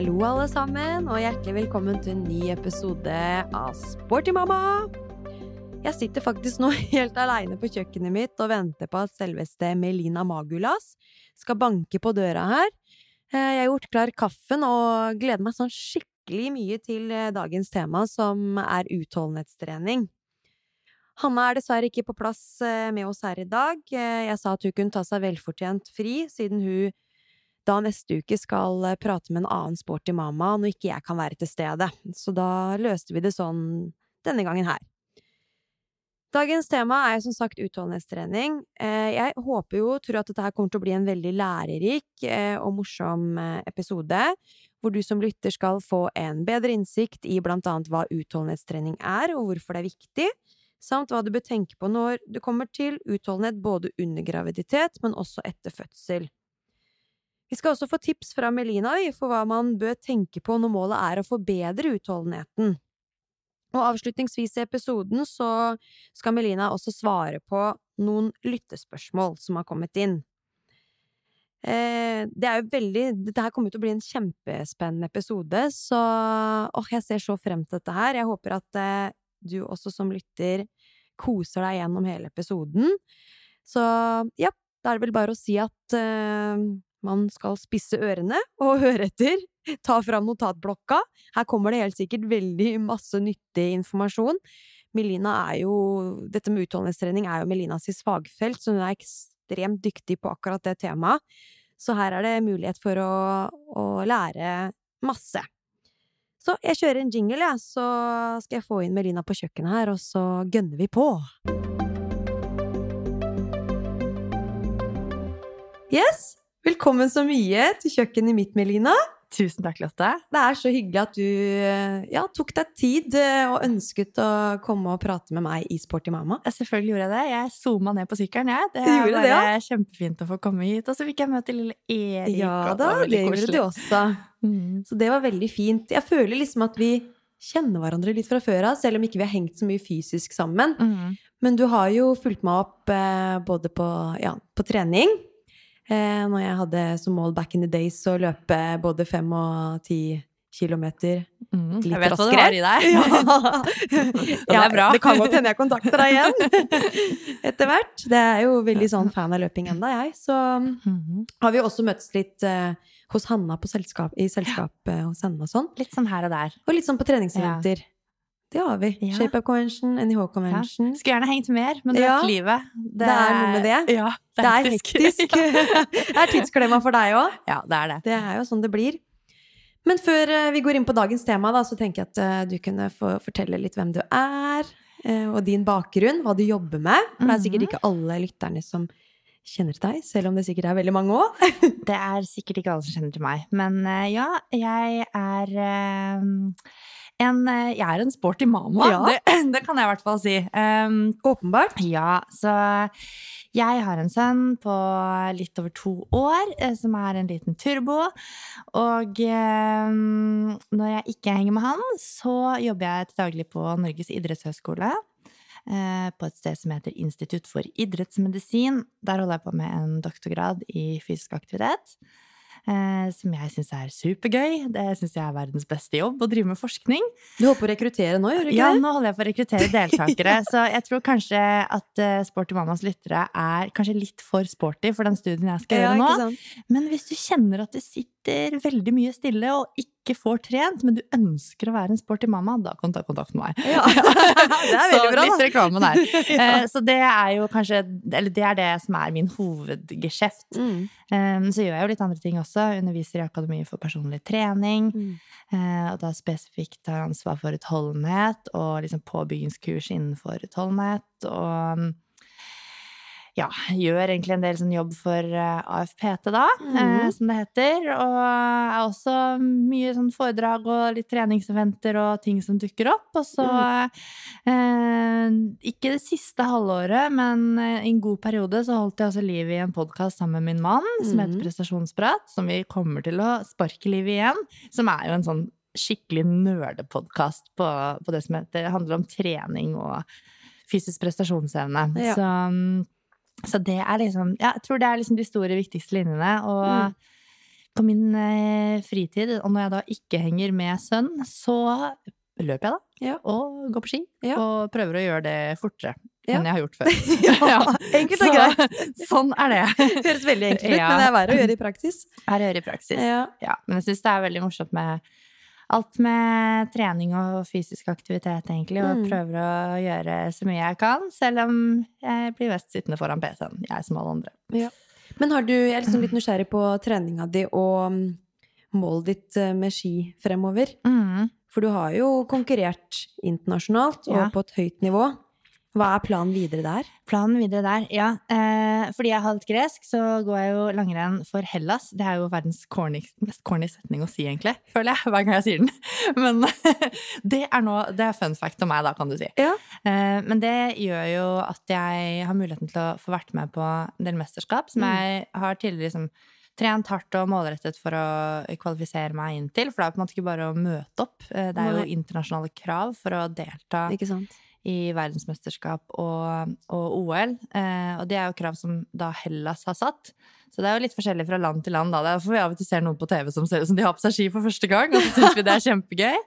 Hallo, alle sammen, og hjertelig velkommen til en ny episode av Sporty mamma. Jeg sitter faktisk nå helt aleine på kjøkkenet mitt og venter på at selveste Melina Magulas skal banke på døra her. Eh, Jeg har gjort klar kaffen og gleder meg sånn skikkelig mye til eh, dagens tema, som er utholdenhetstrening. Hanna er dessverre ikke på plass eh, med oss her i dag. Jeg sa at hun kunne ta seg velfortjent fri, siden hun da neste uke skal eh, prate med en annen sporty mamma når ikke jeg kan være til stede. Så da løste vi det sånn denne gangen her. Dagens tema er som sagt utholdenhetstrening. Eh, Jeg håper jo og tror at dette her kommer til å bli en veldig lærerik eh, og morsom episode, hvor du som lytter skal få en bedre innsikt i blant annet hva utholdenhetstrening er, og hvorfor det er viktig, samt hva du bør tenke på når det kommer til utholdenhet både under graviditet, men også etter fødsel. Vi skal også få tips fra Melina for hva man bør tenke på når målet er å forbedre utholdenheten. Og avslutningsvis i episoden så skal Melina også svare på noen lyttespørsmål som har kommet inn. Eh, det er jo veldig Dette her kommer til å bli en kjempespennende episode, så åh, jeg ser så frem til dette her. Jeg håper at eh, du også som lytter koser deg gjennom hele episoden. Så ja, da er det vel bare å si at eh, man skal spisse ørene og høre etter. Ta fram notatblokka. Her kommer det helt sikkert veldig masse nyttig informasjon. Melina er jo Dette med utholdenhetstrening er jo Melinas fagfelt, så hun er ekstremt dyktig på akkurat det temaet. Så her er det mulighet for å, å lære masse. Så jeg kjører en jingle, jeg, så skal jeg få inn Melina på kjøkkenet her, og så gønner vi på. Yes! Velkommen så mye til kjøkkenet mitt, Melina. Tusen takk, Lotte. Det er så hyggelig at du ja, tok deg tid eh, og ønsket å komme og prate med meg i Sporty mamma. Selvfølgelig gjorde jeg det. Jeg zooma ned på sykkelen, jeg. Det gjorde var det, ja. kjempefint å få komme hit. Og så fikk jeg møte lille Erik. Ja da, veldig det gjorde du også. Mm. Så det var veldig fint. Jeg føler liksom at vi kjenner hverandre litt fra før av, selv om ikke vi har hengt så mye fysisk sammen. Mm. Men du har jo fulgt meg opp eh, både på, ja, på trening eh, Når jeg hadde som mål back in the days å løpe både fem og ti kilometer Mm. litt Jeg vet hva du har i deg. Ja. det er bra. Det kan godt hende jeg kontakter deg igjen etter hvert. Det er jo veldig sånn fan av løping enda, jeg. Så Mhm. har vi også møttes litt eh, hos Hanna på selskap, i selskap eh, hos henne og sånn. Litt sånn her og der. Og litt sånn på treningseventer. Det har vi. Ja. ShapeUp Convention, NIH Convention. Skulle gjerne hengt mer, men du Ja. vet livet. Det er noe med det. Ja, Det er hektisk. det er tidsklemma for deg òg. ja, det er det. Det er jo sånn det blir. Men før eh, vi går inn på dagens tema, da, så tenker jeg at eh, du kunne få fortelle litt hvem du er, eh, og din bakgrunn, hva du jobber med. For det er sikkert Mhm. ikke alle lytterne som kjenner til deg, selv om det sikkert er veldig mange òg. Det er sikkert ikke alle som kjenner til meg. Men ja, jeg er eh, en eh, Jeg er en sporty mamma. Ja. Det, det kan jeg i hvert fall si. Um, Åpenbart. Ja, så jeg har en sønn på litt over to år, eh, som er en liten turbo. Og um, når jeg ikke henger med han, så jobber jeg til daglig på Norges idrettshøgskole. eh, På et sted som heter Institutt for idrettsmedisin. Der holder jeg på med en doktorgrad i fysisk aktivitet. Eh, Som jeg syns er supergøy. Det syns jeg er verdens beste jobb, å drive med forskning. Du holder på å rekruttere nå, gjør du ikke Ja, nå holder jeg på å rekruttere deltakere, så jeg tror kanskje at eh, Sporty mammas lyttere er kanskje litt for sporty for den studien jeg skal Ja, gjøre nå. Men hvis du kjenner at det sitter sitter veldig mye stille og ikke får trent, men du ønsker å være en sporty mamma, da kan du ta kontakt med meg. Ja. det er veldig bra, så litt da. reklame der. ja. Så det er jo kanskje Eller det er det som er min hovedgeskjeft. Mm. Eh, Så gjør jeg jo litt andre ting også. Underviser i Akademi for personlig trening. Mm. eh, Og da spesifikt har ansvar for utholdenhet og liksom påbyggingskurs innenfor utholdenhet. Og ja, gjør egentlig en del sånn jobb for eh, AFPT, da, eh, Mhm. som det heter. Og er også mye sånn foredrag og litt treningseventer og ting som dukker opp. Og så eh, Ikke det siste halvåret, men eh, i en god periode så holdt jeg også liv i en podkast sammen med min mann som heter Mhm. Prestasjonsprat, som vi kommer til å sparke liv i igjen. Som er jo en sånn skikkelig nerdepodkast på, på det som heter, handler om trening og fysisk prestasjonsevne. Ja. Så, mm, så det er liksom Ja, jeg tror det er liksom de store, viktigste linjene. Og Mm. på min eh, fritid, og når jeg da ikke henger med sønn, så løper jeg da. Ja. Og går på ski. Ja. Og prøver å gjøre det fortere Ja. enn jeg har gjort før. Ja, enkelt og Så- greit. Sånn er det. Høres veldig enkelt ut, men det er verre å gjøre i praksis. Her gjøre i praksis. Ja. Ja, men jeg syns det er veldig morsomt med alt med trening og fysisk aktivitet, egentlig. Og Mm. prøver å gjøre så mye jeg kan, selv om jeg blir mest sittende foran PC-en. Jeg som alle andre. Men har du, jeg er liksom litt nysgjerrig på treninga di og mm, målet ditt eh, med ski fremover. For du har jo konkurrert internasjonalt og Ja. på et høyt nivå. Hva er planen videre der? Planen videre der, ja. Eh, fordi jeg er halvt gresk, så går jeg jo langrenn for Hellas. Det er jo verdens corny, mest corny setning å si, egentlig. Føler jeg, hver gang jeg sier den. Men det er nå Det er fun fact om meg, da, kan du si. Ja. Eh, men det gjør jo at jeg har muligheten til å få vært med på en del mesterskap som Mm. jeg har tidligere liksom trent hardt og målrettet for å kvalifisere meg inn til. For det er på en måte ikke bare å møte opp. Eh, Det er jo internasjonale krav for å delta Ikke sant? I verdensmesterskap og, og OL. Eh, og det er jo krav som da Hellas har satt. Så det er jo litt forskjellig fra land til land. Da. Det er derfor vi av og til ser noen på TV som ser ut som de har på seg ski for første gang, og så syns vi det er kjempegøy.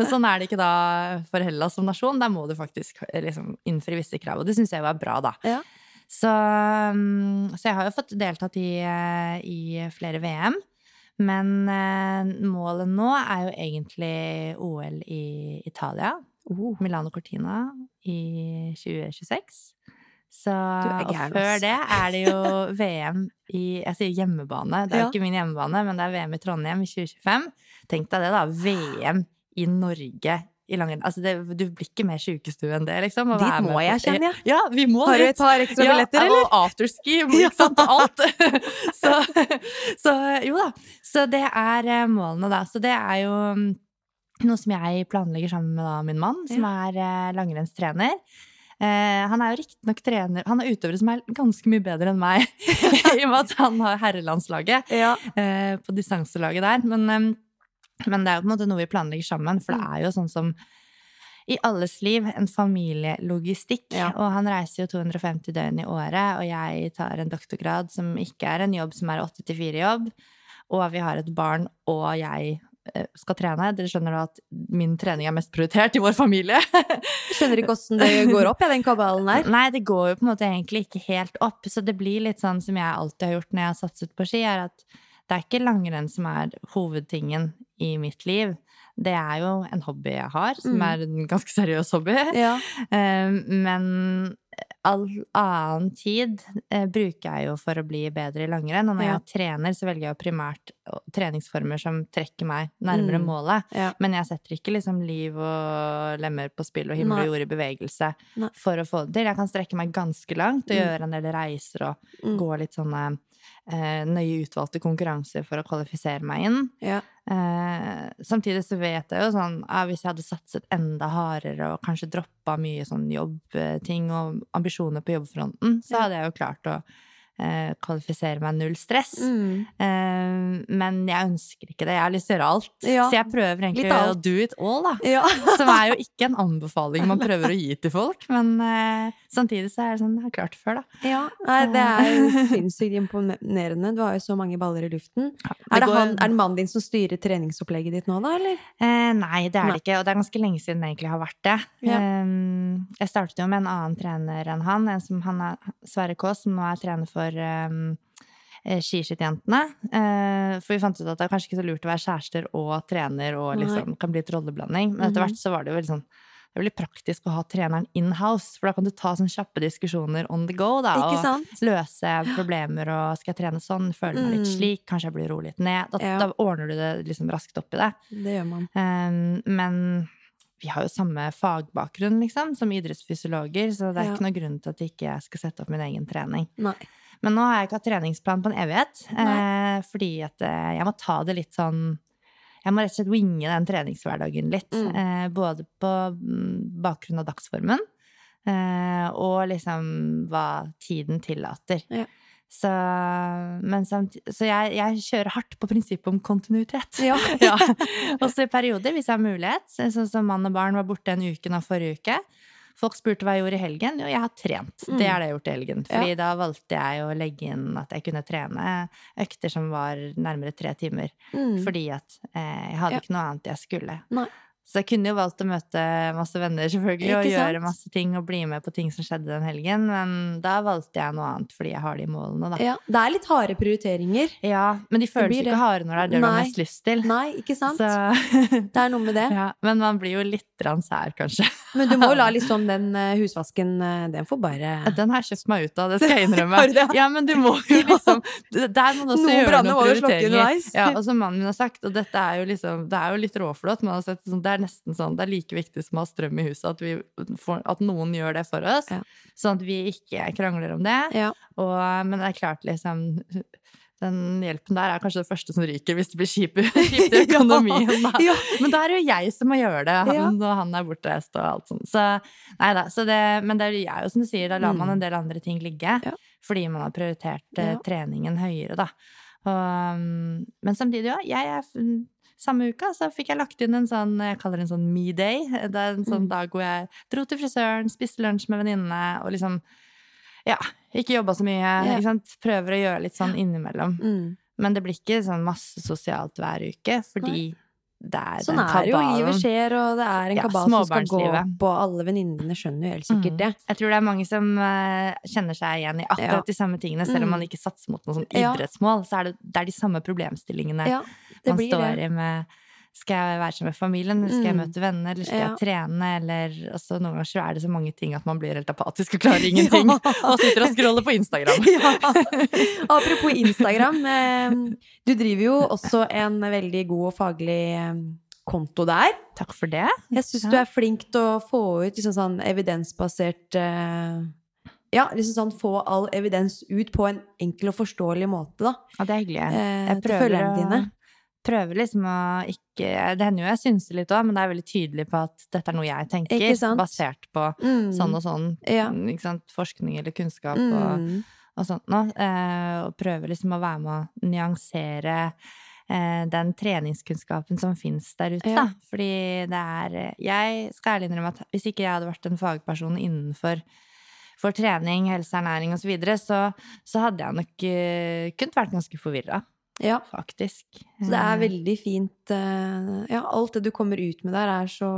Men sånn er det ikke da for Hellas som nasjon. Der må du faktisk eh, liksom innfri visse krav, og det syns jeg jo er bra, da. Ja. Så, mm, så jeg har jo fått deltatt i, eh, i flere VM. Men eh, målet nå er jo egentlig OL i Italia. Oh. Milano Cortina i 2026. Så, og før det er det jo VM i Jeg sier hjemmebane, det er Ja. jo ikke min hjemmebane, men det er VM i Trondheim i 2025. Tenk deg det, da. VM i Norge i langrenn. Altså, det, du blir ikke mer sjukestue enn det, liksom. Dit må jeg, kjenner jeg. Ja, vi må Har du et par ekstra billetter, eller? Og afterski, ikke sant. Alt. så, så jo da. Så det er eh, målene, da. Så det er jo mm, noe som jeg planlegger sammen med da, min mann, som er eh, langrennstrener. Eh, han er jo riktignok trener Han er utøver som er ganske mye bedre enn meg, i og med at han har herrelandslaget Ja. eh, på distanselaget der. Men, em, men det er jo på en måte noe vi planlegger sammen, for det Mm. er jo sånn som i alles liv en familielogistikk. Ja. Og han reiser jo 250 døgn i året, og jeg tar en doktorgrad som ikke er en jobb som er 8-4-jobb. Og vi har et barn, og jeg eh, skal trene. Dere skjønner da at min trening er mest prioritert i vår familie. Skjønner ikke åssen det går opp, i den kabalen der. Nei, det går jo på en måte egentlig ikke helt opp. Så det blir litt sånn som jeg alltid har gjort når jeg har satset på ski, er at det er ikke langrenn som er hovedtingen i mitt liv. Det er jo en hobby jeg har, som Mm. er en ganske seriøs hobby. Ja. Eh, Men all annen tid eh, bruker jeg jo for å bli bedre i langrenn. Og når jeg trener, så velger jeg primært treningsformer som trekker meg nærmere Mm. målet. Ja. Men jeg setter ikke liksom liv og lemmer på spill og himmel og jord i bevegelse Nei. for å få det til. Jeg kan strekke meg ganske langt og Mm. gjøre en del reiser og Mm. gå litt sånne eh, nøye utvalgte konkurranser for å kvalifisere meg inn. Ja. Eh, samtidig så vet jeg jo sånn eh, Hvis jeg hadde satset enda hardere og kanskje droppa mye sånn jobbting og ambisjoner på jobbfronten, så hadde jeg jo klart å eh, kvalifisere meg null stress. Mm. Eh, men jeg ønsker ikke det. Jeg har lyst til å gjøre alt. Ja. Så jeg prøver egentlig å do it all, da. Ja. Som er jo ikke en anbefaling man prøver å gi til folk, men eh, samtidig så er det sånn Jeg har klart det før, da. ja. Nei, det er sinnssykt imponerende. Du har jo så mange baller i luften. Det Er det, han, er det mannen din som styrer treningsopplegget ditt nå, da, eller? Eh, nei, det er Nei. det ikke. Og det er ganske lenge siden det egentlig har vært det. Ja. Eh, jeg startet jo med en annen trener enn han, en som han er Sverre Kaas, som nå er trener for um, skiskytterjentene. Eh, for vi fant ut at det er kanskje ikke så lurt å være kjærester og trener og liksom kan bli et rolleblanding. Men etter Mhm. hvert så var det jo veldig sånn det er veldig praktisk å ha treneren in house, for da kan du ta sånne kjappe diskusjoner on the go. Da, og løse problemer og skal jeg trene sånn, føler meg litt Mm. slik, kanskje jeg blir rolig litt ned. Da, Ja. da ordner du det liksom raskt opp i det. Det gjør man. Um, men vi har jo samme fagbakgrunn, liksom, som idrettsfysiologer, så det er Ja. ikke noe grunn til at jeg ikke skal sette opp min egen trening. Nei. Men nå har jeg ikke hatt treningsplan på en evighet, eh, fordi at eh, jeg må ta det litt sånn Jeg må rett og slett winge den treningshverdagen litt. Mm. Eh, både på mm, bakgrunn av dagsformen eh, og liksom hva tiden tillater. Ja. Så, men samt, så jeg, jeg kjører hardt på prinsippet om kontinuitet. Ja. ja. Også i perioder, hvis jeg har mulighet. Sånn som mann og barn var borte en uke nå forrige uke. Folk spurte hva jeg gjorde i helgen. Jo, jeg har trent. Mm. Det er det jeg har gjort i helgen. Fordi da valgte jeg å legge inn at jeg kunne trene økter som var nærmere tre timer. Mm. Fordi at eh, jeg hadde Ja. ikke noe annet jeg skulle. Nei. Så jeg kunne jo valgt å møte masse venner, selvfølgelig, og gjøre masse ting og bli med på ting som skjedde den helgen, men da valgte jeg noe annet fordi jeg har de målene, da. Ja, det er litt harde prioriteringer. Ja, men de føles ikke harde når det er det du har mest lyst til. Nei, ikke sant? Så, Det er noe med det. ja, men man blir jo litt grann sær, kanskje. Men du må jo la liksom den eh, husvasken eh, Den får bare Den har jeg kjøpt meg ut av, det skal jeg innrømme. Ja, men du må jo liksom Der må du også Noen gjøre noen prioriteringer. Ja, og som mannen min har sagt, og dette er jo liksom Det er jo litt råflott, men sånn, det er nesten sånn Det er like viktig som å ha strøm i huset, at, vi får, at noen gjør det for oss. Ja. Sånn at vi ikke krangler om det. Ja. Og, men det er klart, liksom den hjelpen der er kanskje det første som ryker hvis det blir kjip kjipt i økonomien. Da. Ja. Men da er det jo jeg som må gjøre det, han, når han er bortreist og alt sånt. Så, nei da, så det, men det er jo som du sier, da lar man Mm. en del andre ting ligge. Ja. Fordi man har prioritert eh, Ja. treningen høyere, da. Og, men samtidig, ja, jeg er samme uka så fikk jeg lagt inn en sånn jeg kaller det en sånn me day. Det er en sånn Mm. dag hvor jeg dro til frisøren, spiste lunsj med venninnene og liksom ja, ikke jobba så mye. Yeah. Ikke sant? Prøver å gjøre litt sånn innimellom. Mm. Men det blir ikke sånn masse sosialt hver uke, fordi det er Sånn den er det jo. kabalen. Livet skjer, og det er en Ja, kabal som skal gå på. alle venninnene skjønner jo helt sikkert Mm. det. Jeg tror det er mange som uh, kjenner seg igjen i akkurat Ja. de samme tingene, selv om Mm. man ikke satser mot noen sånn idrettsmål. Så er det, det er de samme problemstillingene Ja, man står det. i med Skal jeg være sammen med familien, eller skal jeg Mm. møte venner, eller skal Ja. jeg trene, eller altså, Noen ganger så er det så mange ting at man blir helt apatisk og klarer ingenting. Og sitter og scroller på Instagram. Ja. Apropos Instagram. eh, Du driver jo også en veldig god og faglig eh, konto der. Takk for det. Jeg syns Ja. du er flink til å få ut liksom sånn evidensbasert eh, Ja, liksom sånn få all evidens ut på en enkel og forståelig måte, da. Ja, det er hyggelig. Jeg Jeg til prøver følgerne dine. Prøver liksom å ikke Det hender jo jeg synser litt òg, men det er veldig tydelig på at dette er noe jeg tenker, basert på Mm. sånn og sånn. Ja. Forskning eller kunnskap og, Mm. og sånt noe. Eh, og prøver liksom å være med å nyansere eh, den treningskunnskapen som fins der ute, Ja. da. Fordi det er Jeg skal ærlig innrømme at hvis ikke jeg hadde vært en fagperson innenfor for trening, helse, ernæring osv., så, videre, så så hadde jeg nok uh, kunnet vært ganske forvirra, ja. faktisk. Så det er Eh, veldig fint eh, Ja, alt det du kommer ut med der, er så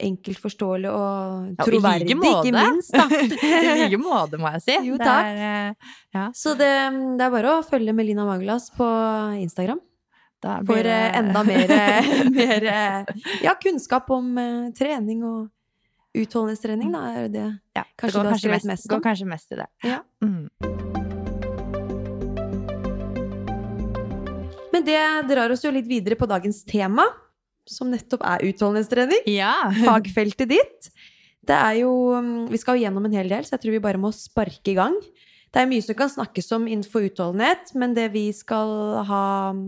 enkelt forståelig og Ja, troverdig, like ikke minst, da. I like måte, må jeg si. Jo, Det takk. er, ja. Så det, det er bare å følge Melina Magelas på Instagram blir for eh, enda mer, mer eh, ja, kunnskap om eh, trening og utholdenhetstrening. Da er det ja, det kanskje går du har kanskje mest, mest går kanskje mest i det. Ja. Mm. Men det drar oss jo litt videre på dagens tema, som nettopp er utholdenhetstrening. ja. Fagfeltet ditt. Det er jo mm, Vi skal jo gjennom en hel del, så jeg tror vi bare må sparke i gang. Det er mye som kan snakkes om innenfor utholdenhet, men det vi skal ha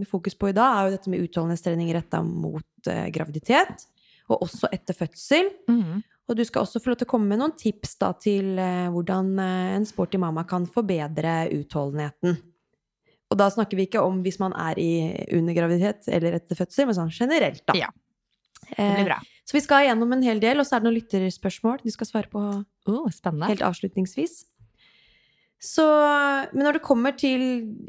fokus på i dag, er jo dette med utholdenhetstrening retta mot eh, graviditet, og også etter fødsel. Mm. Og du skal også få lov til å komme med noen tips da, til eh, hvordan eh, en sporty mamma kan forbedre utholdenheten. Og da snakker vi ikke om hvis man er i under graviditet eller etter fødsel, men sånn generelt, da. Ja. Det blir bra. Eh, Så vi skal gjennom en hel del, og så er det noen lytterspørsmål du skal svare på Oh, helt avslutningsvis. Så, men når det kommer til,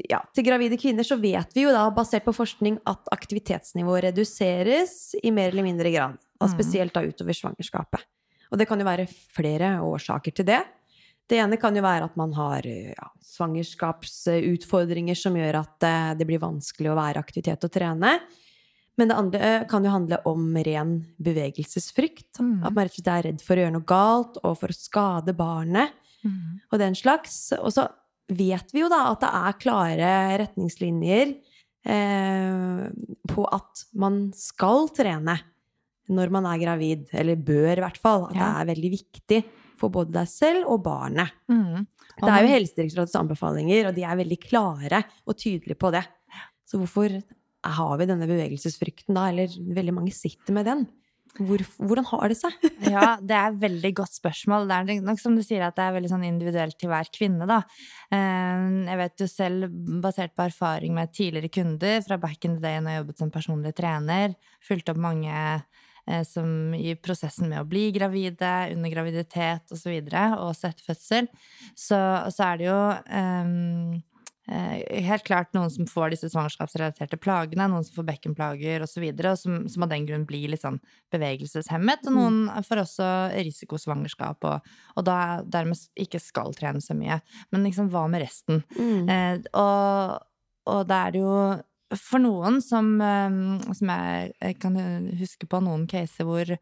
ja, til gravide kvinner, så vet vi jo da, basert på forskning, at aktivitetsnivået reduseres i mer eller mindre grad. Og Mhm. spesielt da utover svangerskapet. Og det kan jo være flere årsaker til det. Det ene kan jo være at man har ja, svangerskapsutfordringer som gjør at eh, det blir vanskelig å være aktivitet og trene. Men det andre kan jo handle om ren bevegelsesfrykt. Mm. At man rett og slett er redd for å gjøre noe galt og for å skade barnet Mm. og den slags. Og så vet vi jo da at det er klare retningslinjer eh, på at man skal trene når man er gravid, eller bør i hvert fall. At Ja. det er veldig viktig for både deg selv og barnet. Mm. Det er jo Helsedirektoratets anbefalinger, og de er veldig klare og tydelige på det. Så hvorfor har vi denne bevegelsesfrykten da, eller veldig mange sitter med den? Hvor, hvordan har det seg? Ja, det er et veldig godt spørsmål. Det er nok som du sier at det er veldig sånn individuelt til hver kvinne, da. Eh, Jeg vet jo selv, basert på erfaring med tidligere kunder fra back in the day når jeg jobbet som personlig trener, fulgte opp mange som i prosessen med å bli gravide, under graviditet osv., og, så videre, og sett fødsel, så, så er det jo eh, eh, helt klart noen som får disse svangerskapsrelaterte plagene, noen som får bekkenplager osv., og, så videre, og som, som av den grunn blir litt sånn bevegelseshemmet, og noen får også risikosvangerskap, og, og da dermed ikke skal trene så mye. Men liksom, hva med resten? Eh, og, og da er det jo for noen som, eh, som jeg, jeg kan huske på noen caser hvor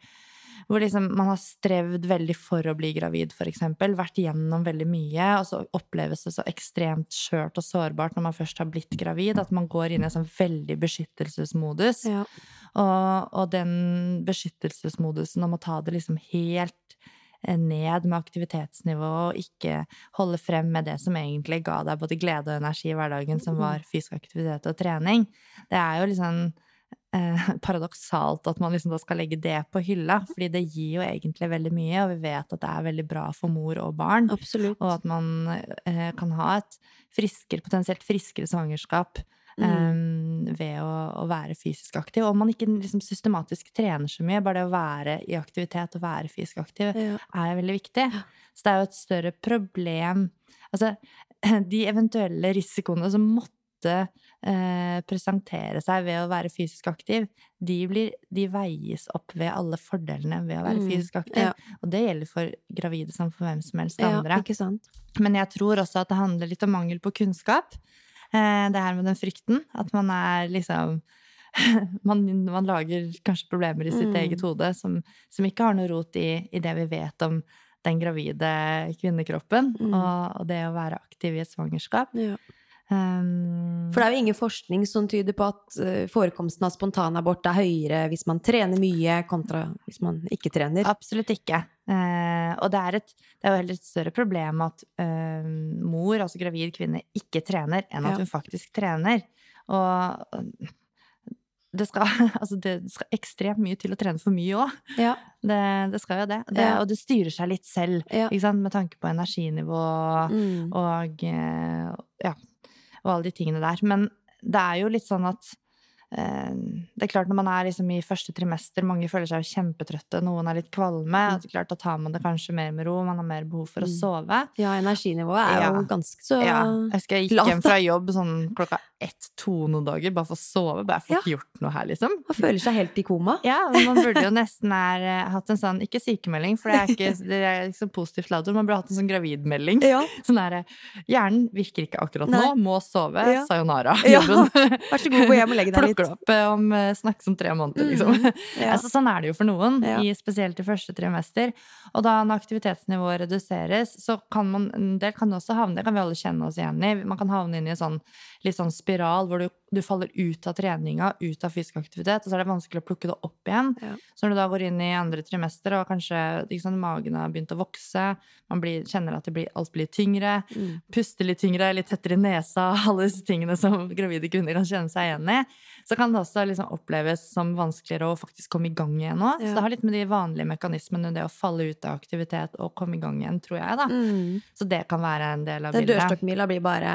hvor liksom man har strevd veldig for å bli gravid, eksempel. Vært gjennom veldig mye, og så oppleves det så ekstremt skjørt og sårbart når man først har blitt gravid, at man går inn i en sånn veldig beskyttelsesmodus. Ja. Og, og den beskyttelsesmodusen om å ta det liksom helt ned med aktivitetsnivå og ikke holde frem med det som egentlig ga deg både glede og energi i hverdagen, som var fysisk aktivitet og trening. Det er jo liksom eh, paradoksalt at man liksom da skal legge det på hylla, fordi det gir jo egentlig veldig mye, og vi vet at det er veldig bra for mor og barn. Absolutt. Og at man eh, kan ha et friskere, potensielt friskere svangerskap Mm. Um, ved å, å være fysisk aktiv. Og om man ikke liksom systematisk trener så mye, bare det å være i aktivitet og være fysisk aktiv Ja. er veldig viktig. Så det er jo et større problem Altså, de eventuelle risikoene som måtte eh, presentere seg ved å være fysisk aktiv, de, blir, de veies opp ved alle fordelene ved å være Mm, fysisk aktiv. ja. Og det gjelder for gravide som for hvem som helst Ja, andre. sant? Men jeg tror også at det handler litt om mangel på kunnskap. Eh, det her med den frykten. At man er liksom man, man lager kanskje problemer i sitt Mm. eget hode som, som ikke har noe rot i, i det vi vet om den gravide kvinnekroppen, Mm. og, og det å være aktiv i et svangerskap. Ja. Um, For det er jo ingen forskning som tyder på at eh, forekomsten av spontanabort er høyere hvis man trener mye, kontra hvis man ikke trener. Absolutt ikke. Eh, og det er, et, det er jo heller et større problem at eh, mor, altså gravid kvinne, ikke trener, enn at hun faktisk trener. Og det skal, altså det skal ekstremt mye til å trene for mye òg. Ja. Det, det skal jo det. det. Ja. Og det styrer seg litt selv, Ja. med tanke på energinivå Mm. og ja, og alle de tingene der. Men det er jo litt sånn at eh, det er klart Når man er liksom i første trimester, mange føler seg jo kjempetrøtte, noen er litt kvalme. Mm. det er klart Da tar man det kanskje mer med ro, man har mer behov for å Mm. sove. ja, energinivået er jo ganske så Ja, jeg husker jeg gikk hjem fra jobb sånn klokka ett-to noen dager bare for å sove. Bare for å få gjort noe her, liksom. Man føler seg helt i koma. Ja, men man burde jo nesten her, eh, hatt en sånn, ikke sykemelding, for det er ikke, det er ikke så positivt ladd, man burde hatt en sånn gravidmelding. Ja. Sånn der, hjernen virker ikke akkurat Nei. nå, må sove, Ja. sayonara, Ja. Vær så god, gå hjem og legg deg litt. Plukker opp eh, om eh, snakkes om tre måneder, liksom. Mm, ja. altså, sånn er det jo for noen, Ja. i, spesielt i første trimester. Og da når aktivitetsnivået reduseres, så kan man, en del kan også havne, det kan vi alle kjenne oss igjen i, man kan havne inn i en sånn, litt sånn spiral hvor du, du faller ut av treninga, ut av fysisk aktivitet, og så er det vanskelig å plukke det opp igjen. Ja. Så når du da går inn i andre trimester, og kanskje liksom, magen har begynt å vokse, man blir, kjenner at det blir, alt blir tyngre, Mm. puster litt tyngre, litt tettere i nesa, alle disse tingene som gravide kvinner kan kjenne seg igjen i, så kan det også liksom oppleves som vanskeligere å faktisk komme i gang igjen nå. Ja. Så det har litt med de vanlige mekanismene, det å falle ut av aktivitet og komme i gang igjen, tror jeg, da. Mm. Så det kan være en del av bildet. bildet. dørstokkmila blir bare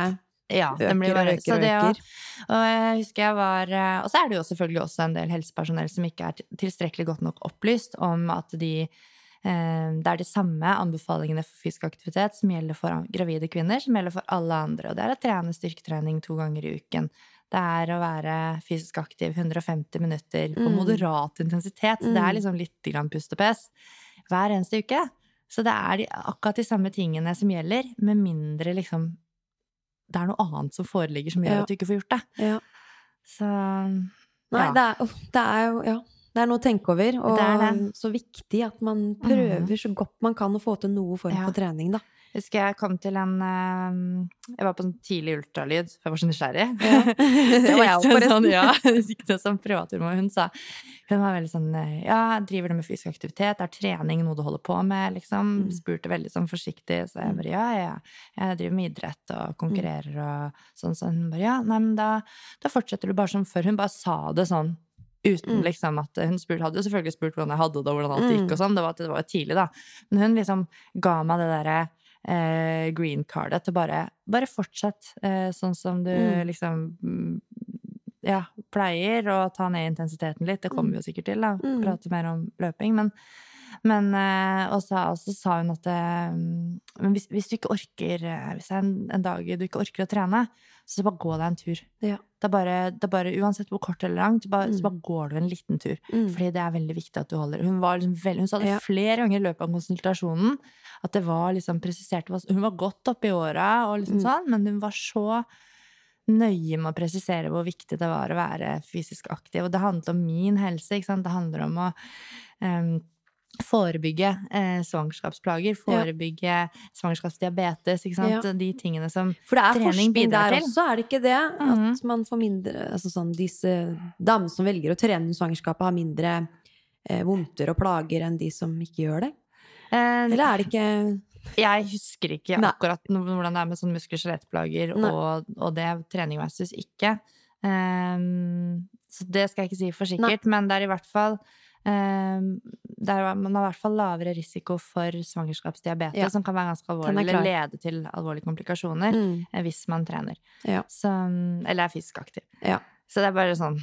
Ja, den blir øker bare, øker så det og, øker. og jeg husker jeg var eh, Og så er det jo selvfølgelig også en del helsepersonell som ikke er tilstrekkelig godt nok opplyst om at de eh, det er de samme anbefalingene for fysisk aktivitet som gjelder for gravide kvinner, som gjelder for alle andre. Og det er å trene styrketrening to ganger i uken. Det er å være fysisk aktiv 150 minutter på Mm. moderat intensitet. Så det Mm. er liksom litt grann pust og pes hver eneste uke. Så det er de, akkurat de samme tingene som gjelder, med mindre liksom det er noe annet som foreligger som gjør Ja. at du ikke får gjort det. Ja. Så Nei, Ja. det, er, det er jo Ja. Det er noe å tenke over, og Det er det. så viktig at man prøver så godt man kan å få til noe form for trening, da. Jeg husker jeg kom til en eh, Jeg var på sånn tidlig ultralyd, for jeg var så nysgjerrig. Ja. Det var jeg òg, forresten. Sånn, ja, jeg gikk det som privatturmor. Hun sa Hun var veldig sånn eh, Ja, driver du med fysisk aktivitet? Er trening noe du holder på med? Liksom. Mm. Spurte veldig sånn forsiktig. Så jeg bare ja, ja. Jeg driver med idrett og konkurrerer og sånn. Så hun bare ja, nei, men da, da fortsetter du bare som før. Hun bare sa det sånn. Uten Mm. liksom at Hun spurt, hadde jo selvfølgelig spurt hvordan jeg hadde det, og hvordan alt Mm. gikk og sånn. Det var, det var jo tidlig, da. Men hun liksom ga meg det derre eh, green cardet til bare Bare fortsett eh, sånn som du Mm. liksom mm, Ja, pleier å ta ned intensiteten litt. Det kommer vi jo sikkert til, da. Mm. Prate mer om løping. Men, men eh, og så, og så sa hun at eh, men hvis, hvis du ikke orker eh, Hvis det er en, en dag du ikke orker å trene, så bare gå deg en tur. Ja. Det er bare, det er bare Uansett hvor kort eller langt, bare, så Mm. bare går du en liten tur. Mm. Fordi det er veldig viktig at du holder Hun, var liksom veld, hun sa det Ja. flere ganger i løpet av konsultasjonen. At det var liksom presisert Hun var godt oppe i åra, og liksom Mm. sånn, men hun var så nøye med å presisere hvor viktig det var å være fysisk aktiv. Og det handlet om min helse. Ikke sant? Det handler om å em, forebygge eh, svangerskapsplager, forebygge svangerskapsdiabetes. Ikke sant? Ja. De tingene som For det er forskning der også, er det ikke det? Mhm. At man får mindre altså sånn, Disse damene som velger å trene under svangerskapet, har mindre eh, vondter og plager enn de som ikke gjør det? eh, Eller er det ikke Jeg husker ikke Nei. akkurat hvordan det er med sånn muskel- og skjelettplager Nei. og, og det trening versus ikke. Um, så det skal jeg ikke si for sikkert, men det er i hvert fall ehm, det er, Man har i hvert fall lavere risiko for svangerskapsdiabetes, Ja. som kan være ganske alvorlig, er eller lede til alvorlige komplikasjoner mm, eh, hvis man trener. Ja. Så, eller er fysisk aktiv. Ja. Så det er bare sånn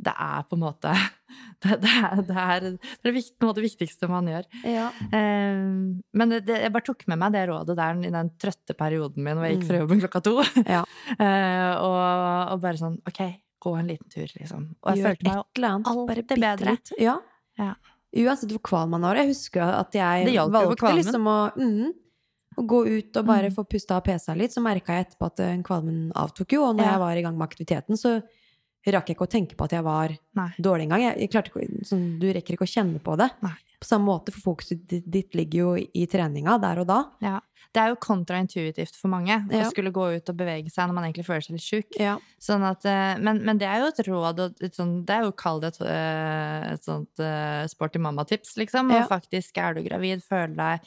Det er på en måte Det, det er det, er, det, er vikt, måte det viktigste man gjør. ja. Um, men jeg bare tok med meg det rådet der i den trøtte perioden min hvor jeg gikk fra Mm. jobben klokka to. Ja. uh, og, og bare sånn OK, gå en liten tur, liksom. Og jeg Gjør følte meg jo alltid bedre. Ja. Ja. Uansett hvor kvalm man var. Jeg husker at jeg valgte liksom å, mm, å gå ut og bare Mm. få pusta av PC-a litt. Så merka jeg etterpå at eh, kvalmen avtok jo, og når Ja. jeg var i gang med aktiviteten, så rakk jeg ikke å tenke på at jeg var Nei. dårlig engang. Jeg, jeg klarte ikke, sånn, du rekker ikke å kjenne på det. Nei. På samme måte, for fokuset ditt, ligger jo i treninga der og da. Ja. Det er jo kontraintuitivt for mange Ja. å skulle gå ut og bevege seg når man egentlig føler seg litt sjuk. Ja. Sånn at, eh, men, men det er jo et råd, og et sånt, det er jo kall det et, eh, et sånt eh, sporty mamma-tips, liksom. Og faktisk, er du gravid, føler deg,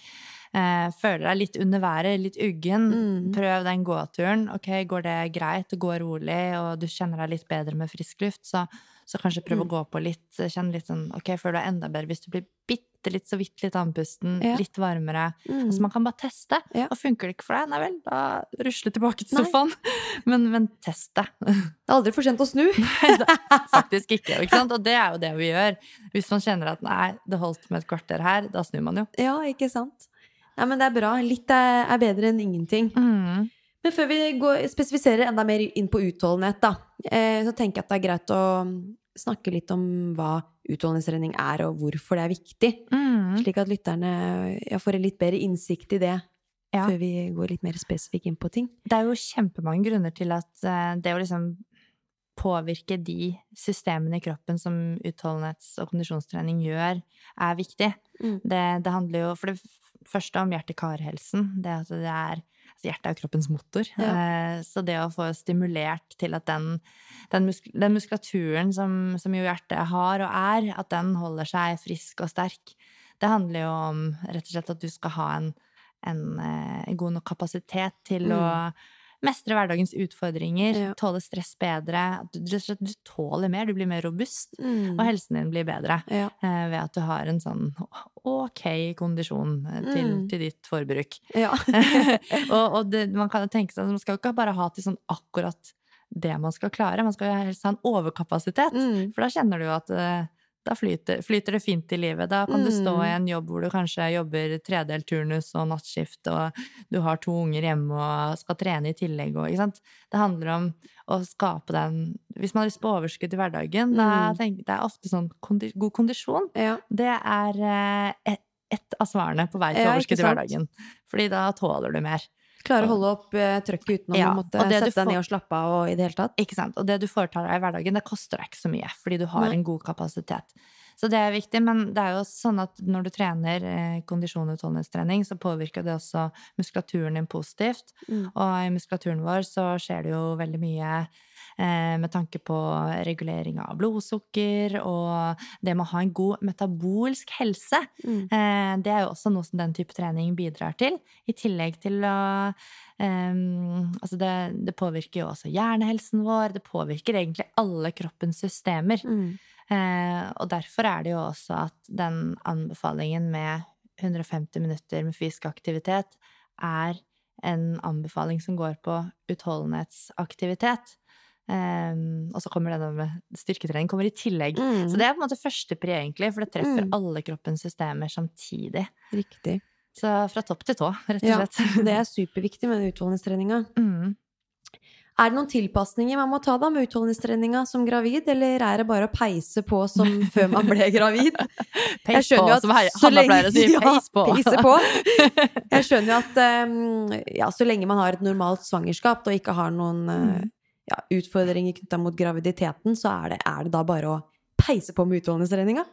eh, føler deg litt under været, litt uggen, Mm. prøv den gåturen. Ok, går det greit, det går rolig, og du kjenner deg litt bedre med frisk luft, så, så kanskje prøv å Mm. gå på litt, kjenn litt sånn, ok, føler du deg enda bedre hvis du blir bitte litt, så vidt litt andpusten, Ja. litt varmere. Mm. Altså man kan bare teste, Ja. og funker det ikke for deg, nei vel, da rusle tilbake til sofaen. Men, men test det. Det er aldri for sent å snu. Faktisk ikke, ikke sant? Og det er jo det vi gjør. Hvis man kjenner at nei, det holdt med et kvarter her, da snur man jo. Ja, ikke sant? Nei, men det er bra. Litt er, er bedre enn ingenting. Mm. Men før vi går, spesifiserer enda mer inn på utholdenhet, da, eh, så tenker jeg at det er greit å snakke litt om hva utholdenhetstrening er, og hvorfor det er viktig. Mm. Slik at lytterne ja, får en litt bedre innsikt i det, Ja. før vi går litt mer spesifikt inn på ting. Det er jo kjempemange grunner til at eh, det å liksom påvirke de systemene i kroppen som utholdenhets- og kondisjonstrening gjør, er viktig. Mm. Det, det handler jo for det første om hjerte-kar-helsen. Det at det er altså Hjertet er kroppens motor. Eh, så det å få stimulert til at den, den, musk, den muskulaturen som, som jo hjertet har og er, at den holder seg frisk og sterk. Det handler jo om rett og slett at du skal ha en, en, eh, en god nok kapasitet til Mm. å mestre hverdagens utfordringer, Ja. tåle stress bedre. Du, du, du tåler mer, du blir mer robust, Mm. og helsen din blir bedre Ja. eh, ved at du har en sånn ok kondisjon eh, til, Mm. til ditt forbruk. ja. og og det, man kan jo tenke seg at man skal ikke bare ha til sånn akkurat det man skal klare, man skal jo helst ha en overkapasitet. Mm. For da kjenner du jo at eh, da flyter, flyter det fint i livet. Da kan du stå Mm. i en jobb hvor du kanskje jobber tredelt turnus og nattskift, og du har to unger hjemme og skal trene i tillegg. Og, ikke sant? Det handler om å skape den Hvis man har lyst på overskudd i hverdagen, da Mm. tenker det er ofte sånn kondi, god kondisjon. ja. Det er eh, et, ett av svarene på vei til overskudd i hverdagen. Fordi da tåler du mer. Klare å holde opp eh, trøkket uten å Ja, måtte sette deg får- ned og slappe av og i det hele tatt. Ikke sant? Og det du foretar deg i hverdagen, det koster deg ikke så mye, fordi du har Nei. en god kapasitet. Så det er viktig, men det er jo sånn at når du trener eh, kondisjon og utholdenhetstrening, så påvirker det også muskulaturen din positivt. Mm. Og i muskulaturen vår så skjer det jo veldig mye med tanke på regulering av blodsukker og det med å ha en god metabolsk helse. Mm. Eh, det er jo også noe som den type trening bidrar til. I tillegg til å Um, Altså, det, det påvirker jo også hjernehelsen vår. Det påvirker egentlig alle kroppens systemer. Mm. Uh, og derfor er det jo også at den anbefalingen med 150 minutter med fysisk aktivitet er en anbefaling som går på utholdenhetsaktivitet. Eh, og så kommer denne med styrketrening kommer i tillegg. Mm. Så det er på en måte første pri, egentlig, for det treffer Mm. alle kroppens systemer samtidig. Riktig. Så fra topp til tå, rett og Ja, slett. det er superviktig med utholdenhetstreninga. Mm. Er det noen tilpasninger man må ta da med utholdenhetstreninga som gravid, eller er det bare å peise på som før man ble gravid? Peis på, at som Hanna pleier å si. Peis på. Jeg skjønner jo at um, ja, så lenge man har et normalt svangerskap og ikke har noen uh. Ja, utfordringer knytta mot graviditeten, så er det, er det da bare å peise på med utholdenhetstreninga?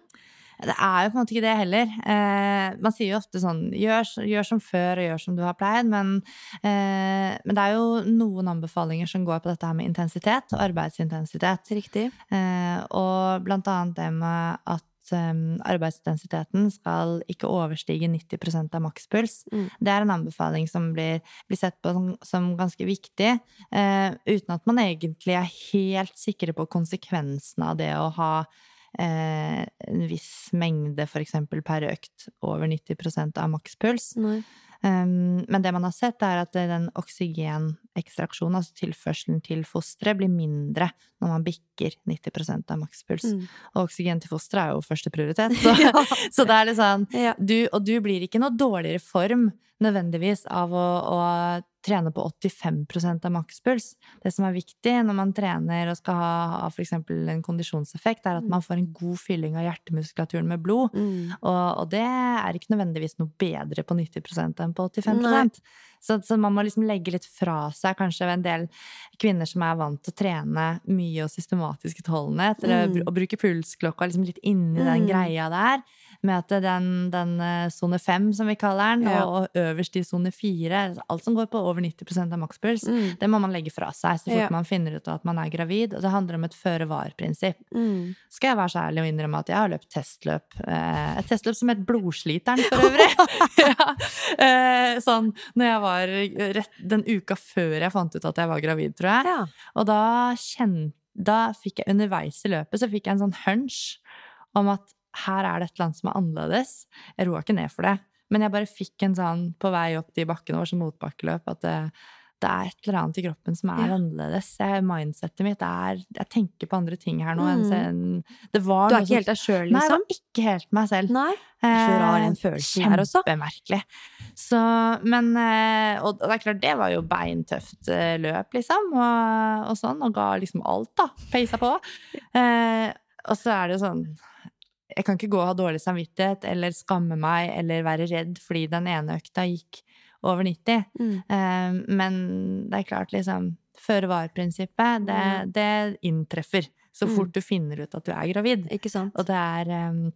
Det er jo på en måte ikke det heller. Eh, man sier jo ofte sånn gjør, gjør som før og gjør som du har pleid, men, eh, men det er jo noen anbefalinger som går på dette her med intensitet og arbeidsintensitet. Riktig. Eh, og blant annet det med at eh, arbeidsintensiteten skal ikke overstige 90% av makspuls. Mm. Det er en anbefaling som blir, blir sett på som, som ganske viktig, eh, uten at man egentlig er helt sikre på konsekvensene av det å ha eh, en viss mengde, eksempel per økt, over 90% av makspuls. Nei. Um, men det man har sett, er at den oksygenekstraksjonen, altså tilførselen til fosteret, blir mindre når man bikker 90% av makspuls. Mm. Og oksygen til fosteret er jo første prioritet, så, så det er litt sånn du, Og du blir ikke noe dårligere form nødvendigvis av å, å trene på 85% av makspuls. Det som er viktig når man trener og skal ha, ha eksempel en kondisjonseffekt, er at man får en god fylling av hjertemuskulaturen med blod. Mm. Og, og det er ikke nødvendigvis noe bedre på 90 på 85 Nei. så, så man må liksom legge litt fra seg kanskje en del kvinner som er vant til å trene mye og systematisk utholdenhet, eller Mm. å bruke pulsklokka liksom litt inni den Mm. greia der, med at den, den eh, sone fem, som vi kaller den, Ja. og, øverst i sone fire, alt som går på over 90% av makspuls, Mm. det må man legge fra seg så fort Ja. man finner ut at man er gravid, og det handler om et føre-var-prinsipp Mm. skal jeg være så ærlig og innrømme at jeg har løpt testløp. Eh, et testløp som het Blodsliteren, for øvrig. ja. eh, sånn når jeg var rett den uka før jeg fant ut at jeg var gravid, tror jeg. Ja. Og da kjente Da fikk jeg underveis i løpet så fikk jeg en sånn hunch om at her er det et eller annet som er annerledes. Jeg roa ikke ned for det. Men jeg bare fikk en sånn på vei opp de bakkene, våre som motbakkeløp, at det, det er et eller annet i kroppen som er Ja. annerledes. Jeg, mindsetet mitt er Jeg tenker på andre ting her nå Mm. enn- Det var Du er ikke helt deg sjøl, Nei, jeg liksom? var ikke helt meg selv. Nei? Så rar den Eh, følelsen her også. Kjempemerkelig. Så, men eh, Og det er klart, det var jo beintøft eh, løp, liksom, og, og sånn, og ga liksom alt, da. Peisa på. Eh, og så er det jo sånn Jeg kan ikke gå og ha dårlig samvittighet eller skamme meg eller være redd fordi den ene økta gikk over 90. Mm. Um, men det er klart, liksom Føre-var-prinsippet, det, Mm. det inntreffer så Mm. fort du finner ut at du er gravid. Ikke sant? Og det er um,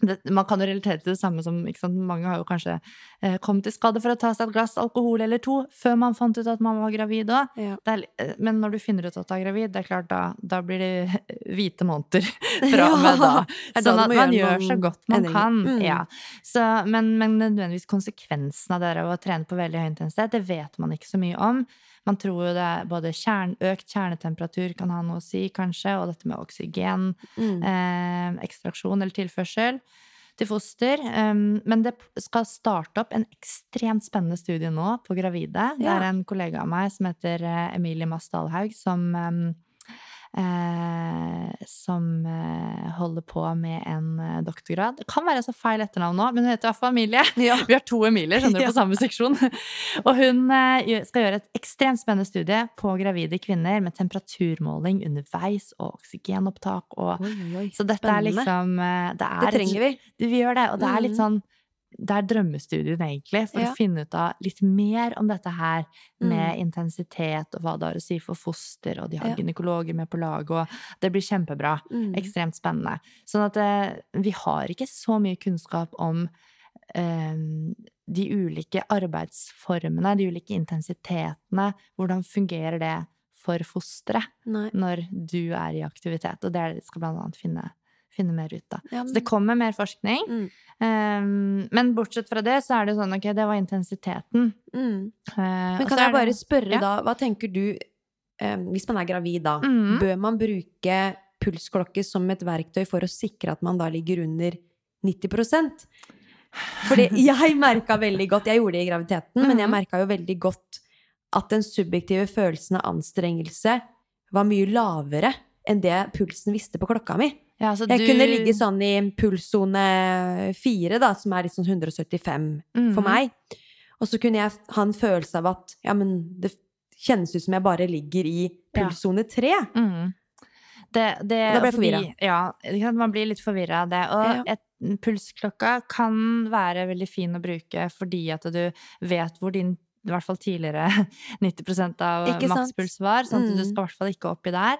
det, Man kan jo relatere til det samme som? Mange har jo kanskje eh, kommet i skade for å ta seg et glass alkohol eller to før man fant ut at man var gravid òg. Ja. Men når du finner ut at du er gravid, det er klart da, da blir det hvite måneder fra og med da. Sånn at man gjør så godt man kan. Mm. Ja. Så, men, men nødvendigvis konsekvensen av det av å trene på veldig høy intensitet, det vet man ikke så mye om. Man tror jo det både kjern, økt kjernetemperatur kan ha noe å si, kanskje, og dette med oksygen Mm. eh, ekstraksjon eller tilførsel til foster. Um, men det skal starte opp en ekstremt spennende studie nå på gravide. Det er en kollega av meg som heter eh, Emilie Mass Dalhaug, som um, som eh, holder på med en eh, doktorgrad. Det kan være så feil etternavn nå, men hun heter i hvert fall Emilie. Ja. Vi har to Emilie skjønner du, på samme seksjon. Og hun eh, skal gjøre et ekstremt spennende studie på gravide kvinner med temperaturmåling underveis og oksygenopptak og Oi, oi, så dette Spennende. er liksom eh, Det, er Det trenger vi. vi. Gjør det, og det er litt Mhm. sånn det er drømmestudien, egentlig, for Ja. å finne ut av litt mer om dette her med Mm. intensitet og hva det har å si for foster, og de har Ja. gynekologer med på laget, og det blir kjempebra. Mm. Ekstremt spennende. Sånn at eh, vi har ikke så mye kunnskap om eh, de ulike arbeidsformene, de ulike intensitetene. Hvordan fungerer det for fosteret når du er i aktivitet? Og det er det vi skal blant annet finne, finne mer ut av. Ja, Så det kommer mer forskning. Mm. Um, men bortsett fra det, så er det sånn, ok, det var intensiteten. Mm. Uh, Men kan jeg bare det- spørre Ja. da, hva tenker du um, Hvis man er gravid da, mm. bør man bruke pulsklokke som et verktøy for å sikre at man da ligger under 90% Fordi jeg merka veldig godt Jeg gjorde det i graviditeten, men jeg Mhm. merka jo veldig godt at den subjektive følelsen av anstrengelse var mye lavere enn det pulsen visste på klokka mi. Ja, så Jeg du- kunne ligge sånn i pulssone fire, da, som er sånn 175 for Mhm. meg. Og så kunne jeg ha en følelse av at ja, men det kjennes ut som jeg bare ligger i pulssone tre. Mhm. Det, det, Da ble jeg forvirra. Ja, man blir litt forvirra av det. Og Ja. et, pulsklokka kan være veldig fin å bruke fordi at du vet hvor din i hvert fall tidligere 90% av makspuls var, sånn at du Mm. skal i hvert fall ikke oppi der.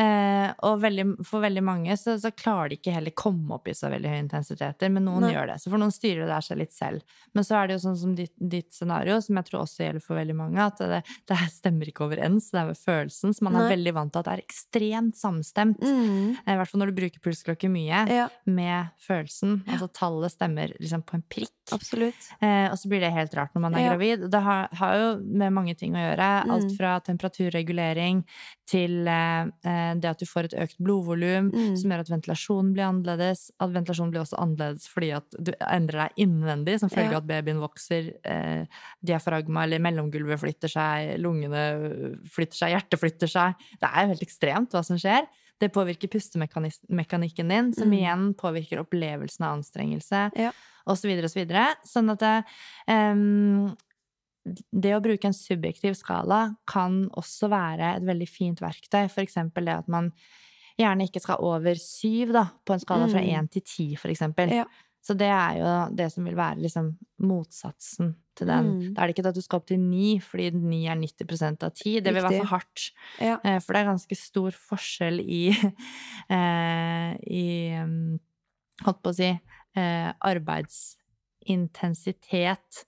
Eh, og veldig, for veldig mange så, så klarer de ikke heller komme opp i så veldig høye intensiteter, men noen Nei. gjør det. Så for noen styrer det der seg litt selv. Men så er det jo sånn som ditt, ditt scenario, som jeg tror også gjelder for veldig mange, at det, det her stemmer ikke overens. Det er med følelsen, som man er veldig vant til at det er ekstremt samstemt. Mm. Eh, I hvert fall når du bruker pulsklokke mye, Ja, med følelsen. Altså tallet stemmer liksom på en prikk. absolutt. Eh, og så blir det helt rart når man er Ja. gravid. Det har, har jo med mange ting å gjøre. Alt Mm. fra temperaturregulering til eh, eh, det at du får et økt blodvolum, Mm. som gjør at ventilasjonen blir annerledes. At ventilasjonen blir også annerledes fordi at du endrer deg innvendig som følge Ja. av at babyen vokser. Eh, diafragma eller mellomgulvet flytter seg, lungene flytter seg, hjertet flytter seg. Det er jo helt ekstremt hva som skjer. Det påvirker pustemekanikken din, som Mm. igjen påvirker opplevelsen av anstrengelse, Ja. og så videre og så videre. Sånn at em, det å bruke en subjektiv skala kan også være et veldig fint verktøy. For eksempel det at man gjerne ikke skal over syv, da, på en skala fra Mm. til ti, for eksempel. Ja. Så det er jo det som vil være liksom motsatsen til den. Mm. Da er det ikke at du skal opp til ni, fordi ni er 90% av ti. Det vil være for hardt. Ja. Eh, For det er ganske stor forskjell i, eh, i um, Holdt på å si eh, arbeidsintensitet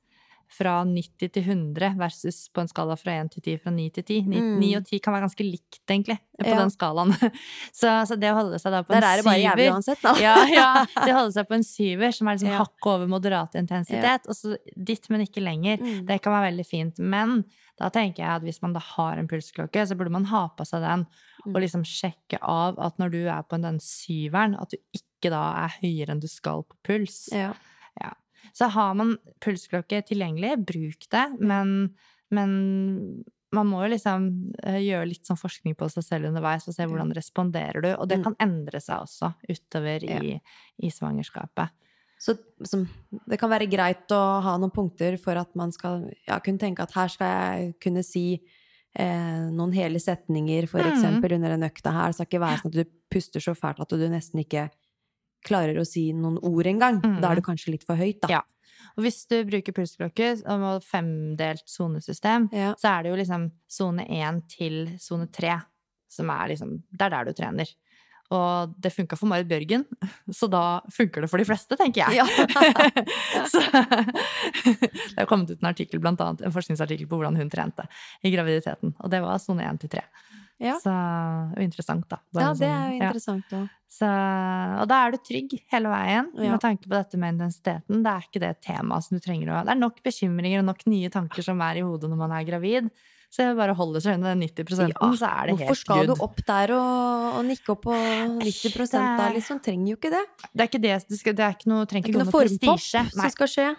fra 90 til 100 versus på en skala fra 1 til 10 fra 9 til 10. 9, Mm. 9 og 10 kan være ganske likt, egentlig, på Ja. den skalaen. Så, så det å holde seg da på Der en er det bare jævlig uansett, da. ja, ja, det å holde seg på en syver, som er liksom Ja. hakket over moderat intensitet, og så ditt, men ikke lenger. Mm. Det kan være veldig fint. Men da tenker jeg at hvis man da har en pulsklokke, så burde man ha på seg den og Mm. liksom sjekke av at når du er på den syveren, at du ikke da er høyere enn du skal på puls. Ja. Ja. Så har man pulsklokke tilgjengelig, bruk det, men, men man må jo liksom eh, gjøre litt sånn forskning på seg selv underveis og se hvordan responderer du, og det Mm. kan endre seg også utover i, i svangerskapet. Så liksom, det kan være greit å ha noen punkter for at man skal ja, kunne tenke at her skal jeg kunne si eh, noen hele setninger, for Mm. eksempel, under en økta her. Det skal ikke være sånn at du puster så fælt at du nesten ikke klarer å si noen ord engang. Mm. Da er det kanskje litt for høyt, da. Ja. Og hvis du bruker pulsklokke og femdelt sonesystem, Ja. så er det jo liksom sone én til sone tre som er liksom Det er der du trener. Og det funka for Marit Bjørgen, så da funker det for de fleste, tenker jeg. Ja. så, det har kommet ut en artikkel, blant annet en forskningsartikkel på hvordan hun trente i graviditeten. Og det var sone én til tre. Ja. Så det er interessant, da. Bare ja, det sånn- er jo interessant òg. Ja. og da er du trygg hele veien Ja. med tanke på dette med intensiteten. Det er ikke det temaet som du trenger å Det er nok bekymringer og nok nye tanker som er i hodet når man er gravid. Så jeg bare holder seg under den 90 Ja, så er det Hvorfor helt skal good. du opp der og, og nikke opp på 90 da, Det- liksom? Trenger jo ikke det. Det er ikke det, det, skal, det er ikke noe, trenger er ikke ikke noe noe prestisje. som skal skje.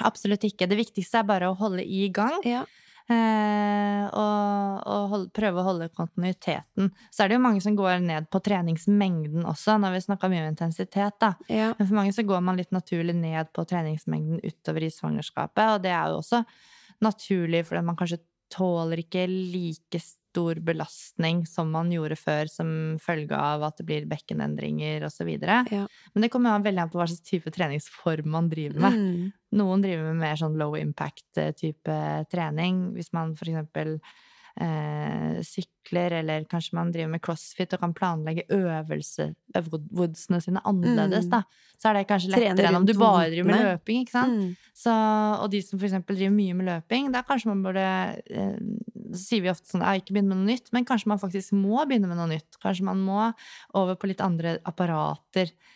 absolutt ikke. Det viktigste er bare å holde i gang. Ja. Eh, og og hold, prøve å holde kontinuiteten. Så er det jo mange som går ned på treningsmengden også, når vi snakka mye om intensitet, da. Ja. Men for mange så går man litt naturlig ned på treningsmengden utover i svangerskapet, og det er jo også naturlig fordi man kanskje tåler ikke like stor belastning som man gjorde før som følge av at det blir bekkenendringer osv. Ja. Men det kommer veldig an på hva slags type treningsform man driver med. Mm. Noen driver med mer sånn low impact-type trening. Hvis man for eksempel eh, sykler, eller kanskje man driver med crossfit og kan planlegge øvelse, øvelsene sine annerledes, Mm. da. Så er det kanskje lettere enn om du bare driver med løping, ikke sant. Mm. Så, og de som for eksempel driver mye med løping, da kanskje man burde eh, Så sier vi ofte sånn jeg ikke begynner med noe nytt, men kanskje man faktisk må begynne med noe nytt. Kanskje man må over på litt andre apparater eh,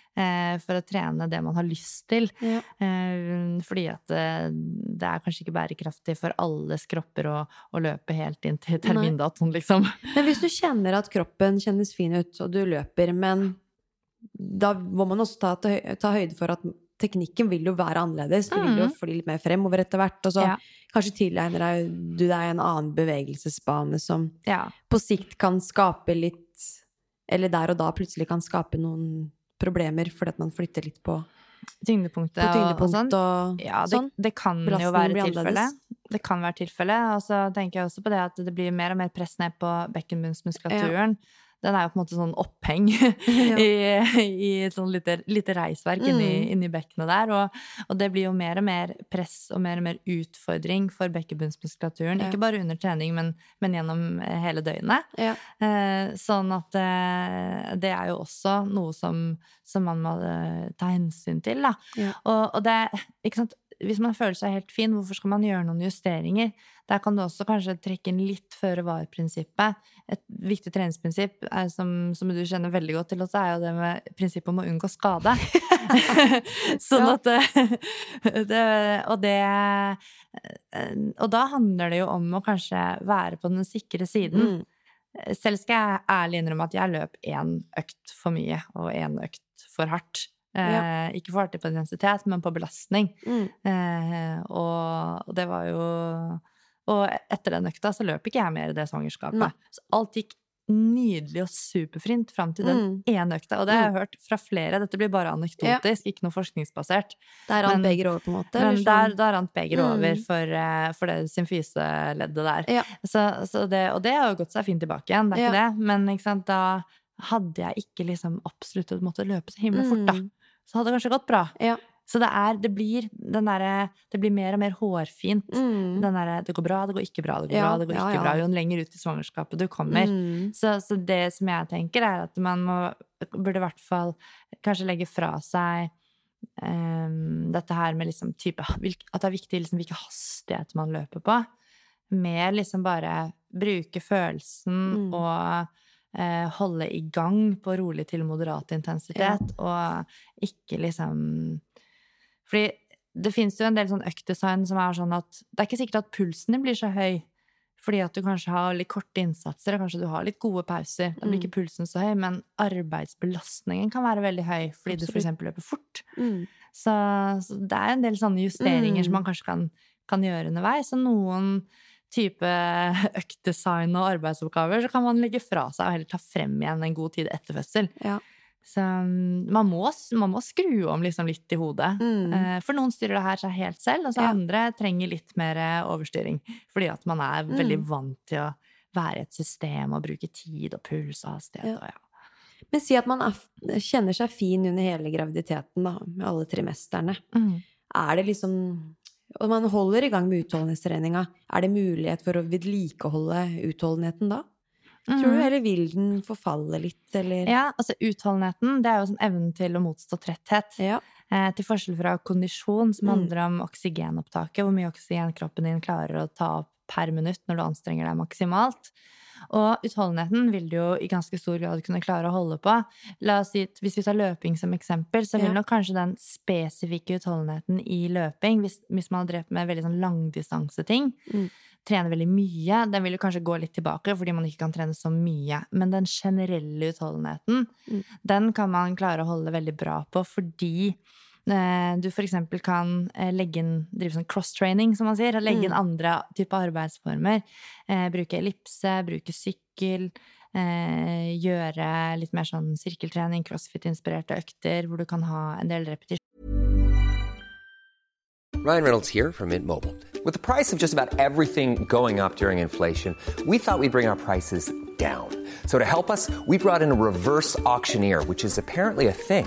for å trene det man har lyst til. Ja. Eh, fordi at eh, det er kanskje ikke bærekraftig for alles kropper å, å løpe helt inn til termindatoen, liksom. Men hvis du kjenner at kroppen kjennes fin ut, og du løper, men da må man også ta, ta, ta høyde for at teknikken vil jo være annerledes. Du vil jo Mhm. fly litt mer fremover etter hvert, og så Ja. kanskje tilegner du deg en annen bevegelsesbane som Ja. på sikt kan skape litt Eller der og da plutselig kan skape noen problemer fordi at man flytter litt på, Tyngdepunktet, på og- og sånn. og Ja, det, sånn. det kan jo være tilfellet. Det kan være tilfellet. Og så tenker jeg også på det at det blir mer og mer press ned på bekkenbunnsmuskulaturen. Den er jo på en måte sånn oppheng i, i et sånn lite, lite reisverk inni, Mm. inni bekkenet der. Og, og det blir jo mer og mer press og mer og mer utfordring for bekkenbunnsmuskulaturen. Ja. Ikke bare under trening, men, men gjennom eh, hele døgnet. Ja. Eh, sånn at eh, det er jo også noe som, som man må eh, ta hensyn til, da. Ja. Og, og det, ikke sant? Hvis man føler seg helt fin, hvorfor skal man gjøre noen justeringer? Der kan du også kanskje trekke inn litt føre var-prinsippet. Et viktig treningsprinsipp er, som, som du kjenner veldig godt til også, er jo det med prinsippet om å unngå skade. sånn at det, det Og det Og da handler det jo om å kanskje være på den sikre siden. Mm. Selv skal jeg ærlig innrømme at jeg løp én økt for mye og én økt for hardt. Eh, Ikke for artig på identitet, men på belastning. Mm. Eh, og, og det var jo Og etter den økta så løp ikke jeg mer i det svangerskapet. Nei. Så alt gikk nydelig og superfrint fram til den Mm. ene økta. Og det har jeg hørt fra flere. Dette blir bare anekdotisk, ikke noe forskningsbasert. Der rant begeret over, på en måte? Men der, sånn? der rant begeret Mm. over for, eh, for det symfyseleddet der. Ja. Så, så det, og det har jo gått seg fint tilbake igjen, det er ikke det. Men ikke sant, da hadde jeg ikke liksom absolutt måttet løpe så himla fort, da. Så hadde det kanskje gått bra. Ja. Så det er, det blir den derre Det blir mer og mer hårfint. Mm. Den derre det går bra, det går ikke bra, det går Ja, bra, det går ikke ja. bra. Jo lenger ut i svangerskapet du kommer. Mm. Så, så det som jeg tenker, er at man må, burde i hvert fall kanskje legge fra seg um, dette her med liksom type At det er viktig liksom hvilken hastighet man løper på. Mer liksom bare bruke følelsen Mm. og holde i gang på rolig til moderat intensitet, og ikke liksom Fordi det fins jo en del sånn øktdesign som er sånn at det er ikke sikkert at pulsen din blir så høy. Fordi at du kanskje har litt korte innsatser, og kanskje du har litt gode pauser. Da blir Mm. ikke pulsen så høy, men arbeidsbelastningen kan være veldig høy fordi du Absolutt. f.eks. løper fort. Mm. Så, så det er en del sånne justeringer Mm. som man kanskje kan, kan gjøre underveis. Og noen type øktdesign og arbeidsoppgaver, så kan man legge fra seg og heller ta frem igjen en god tid etter fødsel. Ja. Så mm, man må, man må skru om liksom litt i hodet. Mm. Eh, For noen styrer det her seg helt selv, og så Ja. andre trenger litt mer eh, overstyring. Fordi at man er veldig Mm. vant til å være i et system og bruke tid og puls og hastighet. Ja. Og ja. Men si at man er, kjenner seg fin under hele graviditeten, da, med alle trimesterne. Mm. Er det liksom Og man holder i gang med utholdenhetstreninga. Er det mulighet for å vedlikeholde utholdenheten da? Tror du, Mhm. eller vil den forfalle litt, eller? Ja, altså utholdenheten, det er jo sånn evnen til å motstå tretthet. Ja. Eh, til forskjell fra kondisjon, som Mm. handler om oksygenopptaket, hvor mye oksygen kroppen din klarer å ta opp per minutt når du anstrenger deg maksimalt. Og utholdenheten vil du jo i ganske stor grad kunne klare å holde på. La oss si, Hvis vi tar løping som eksempel, så vil nok kanskje den spesifikke utholdenheten i løping, hvis, hvis man har drevet med veldig sånn langdistanseting, Mm. trener veldig mye, den vil jo kanskje gå litt tilbake fordi man ikke kan trene så mye. Men den generelle utholdenheten, Mm. den kan man klare å holde veldig bra på fordi du for eksempel kan eh, legge inn, drive sånn cross-training, som man sier, legge inn Mm. andre typer arbeidsformer. Eh, bruke ellipse, bruke sykkel, eh, gjøre litt mer sånn sirkeltrening, crossfit-inspirerte økter, hvor du kan ha en del repetisjoner. Ryan Reynolds here from Mint Mobile. With the price of just about everything going up during inflation, we thought we'd bring our prices down. So to help us, we brought in a reverse auctioneer, which is apparently a thing.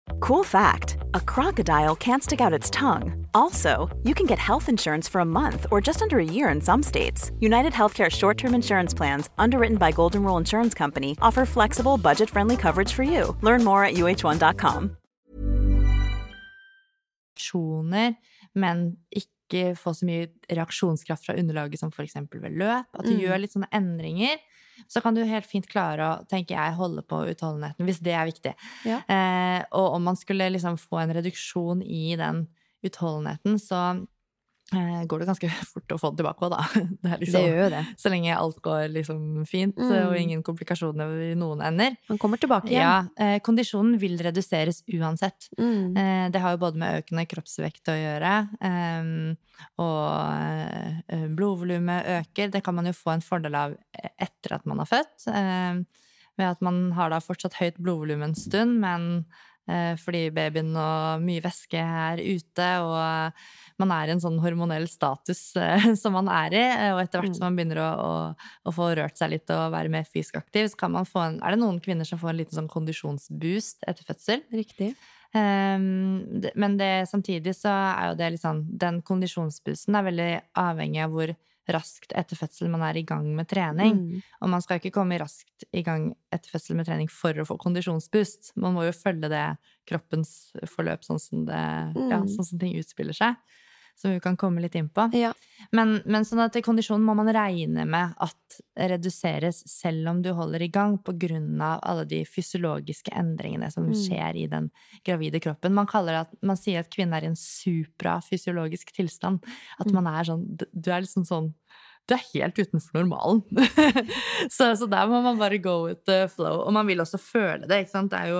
Cool fact a crocodile can't stick out its tongue. Also, you can get health insurance for a month or just under a year in some states. United Healthcare short term insurance plans, underwritten by Golden Rule Insurance Company, offer flexible, budget friendly coverage for you. Learn more at uh1.com. reaksjoner, men ikke få så mye reaksjonskraft fra underlaget som f.eks. ved løp. At du Mm. gjør litt sånne endringer. Så kan du helt fint klare å tenker jeg, holde på utholdenheten, hvis det er viktig. Ja. Eh, og om man skulle liksom få en reduksjon i den utholdenheten, så går det ganske fort å få det tilbake òg, da. Det er Det liksom, gjør jo det. så lenge alt går liksom fint, Mm. og ingen komplikasjoner i noen ender. Man kommer tilbake igjen. Ja, eh, kondisjonen vil reduseres uansett. Mm. Eh, Det har jo både med økende kroppsvekt å gjøre, og eh, blodvolumet øker. Det kan man jo få en fordel av etter at man har født, ved at man har da fortsatt høyt blodvolum en stund, men eh, fordi babyen og mye væske er ute, og man er i en sånn hormonell status eh, som man er i, eh, og etter hvert som man begynner å, å, å få rørt seg litt og være mer fysisk aktiv, så kan man få en Er det noen kvinner som får en liten sånn kondisjonsboost etter fødsel? Riktig. Um, det- men det, samtidig så er jo det litt sånn Den kondisjonsboosten er veldig avhengig av hvor raskt etter fødsel man er i gang med trening. Mm. Og man skal ikke komme raskt i gang etter fødsel med trening for å få kondisjonsboost. Man må jo følge det kroppens forløp sånn som, det, ja, Mm. sånn som ting utspiller seg. Som vi kan komme litt inn på. Ja. Men, men sånn at kondisjonen må man regne med at reduseres selv om du holder i gang av alle de fysiologiske endringene som Mm. skjer i den gravide kroppen. Man, det at, man sier at kvinnen er i en suprafysiologisk tilstand. At Mm. man er sånn Du er liksom sånn du er helt utenfor normalen. så, så der må man bare go with the flow. Og man vil også føle det, ikke sant. Det er jo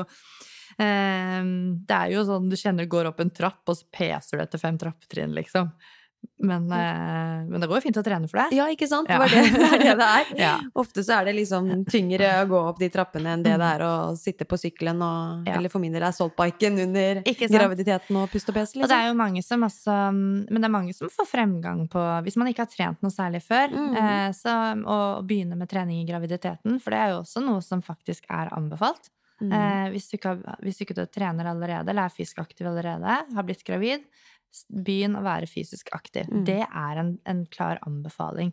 Det er jo sånn du kjenner du går opp en trapp, og så peser du etter fem trappetrinn, liksom. Men, eh, men det går jo fint å trene for det. Ja, ikke sant? Det Ja. var det det er. Det det er. Ja. Ofte så er det liksom tyngre å gå opp de trappene enn det det er å sitte på sykkelen og Ja. Eller for min del er saltbiken under graviditeten og pust og pes, Og det liksom. er jo mange som også Men det er mange som får fremgang på Hvis man ikke har trent noe særlig før, Mm. eh, så å begynne med trening i graviditeten, for det er jo også noe som faktisk er anbefalt. Mm. Eh, hvis, du ikke, hvis du ikke trener allerede, eller er fysisk aktiv allerede, har blitt gravid, begynn å være fysisk aktiv. Mm. Det er en, en klar anbefaling.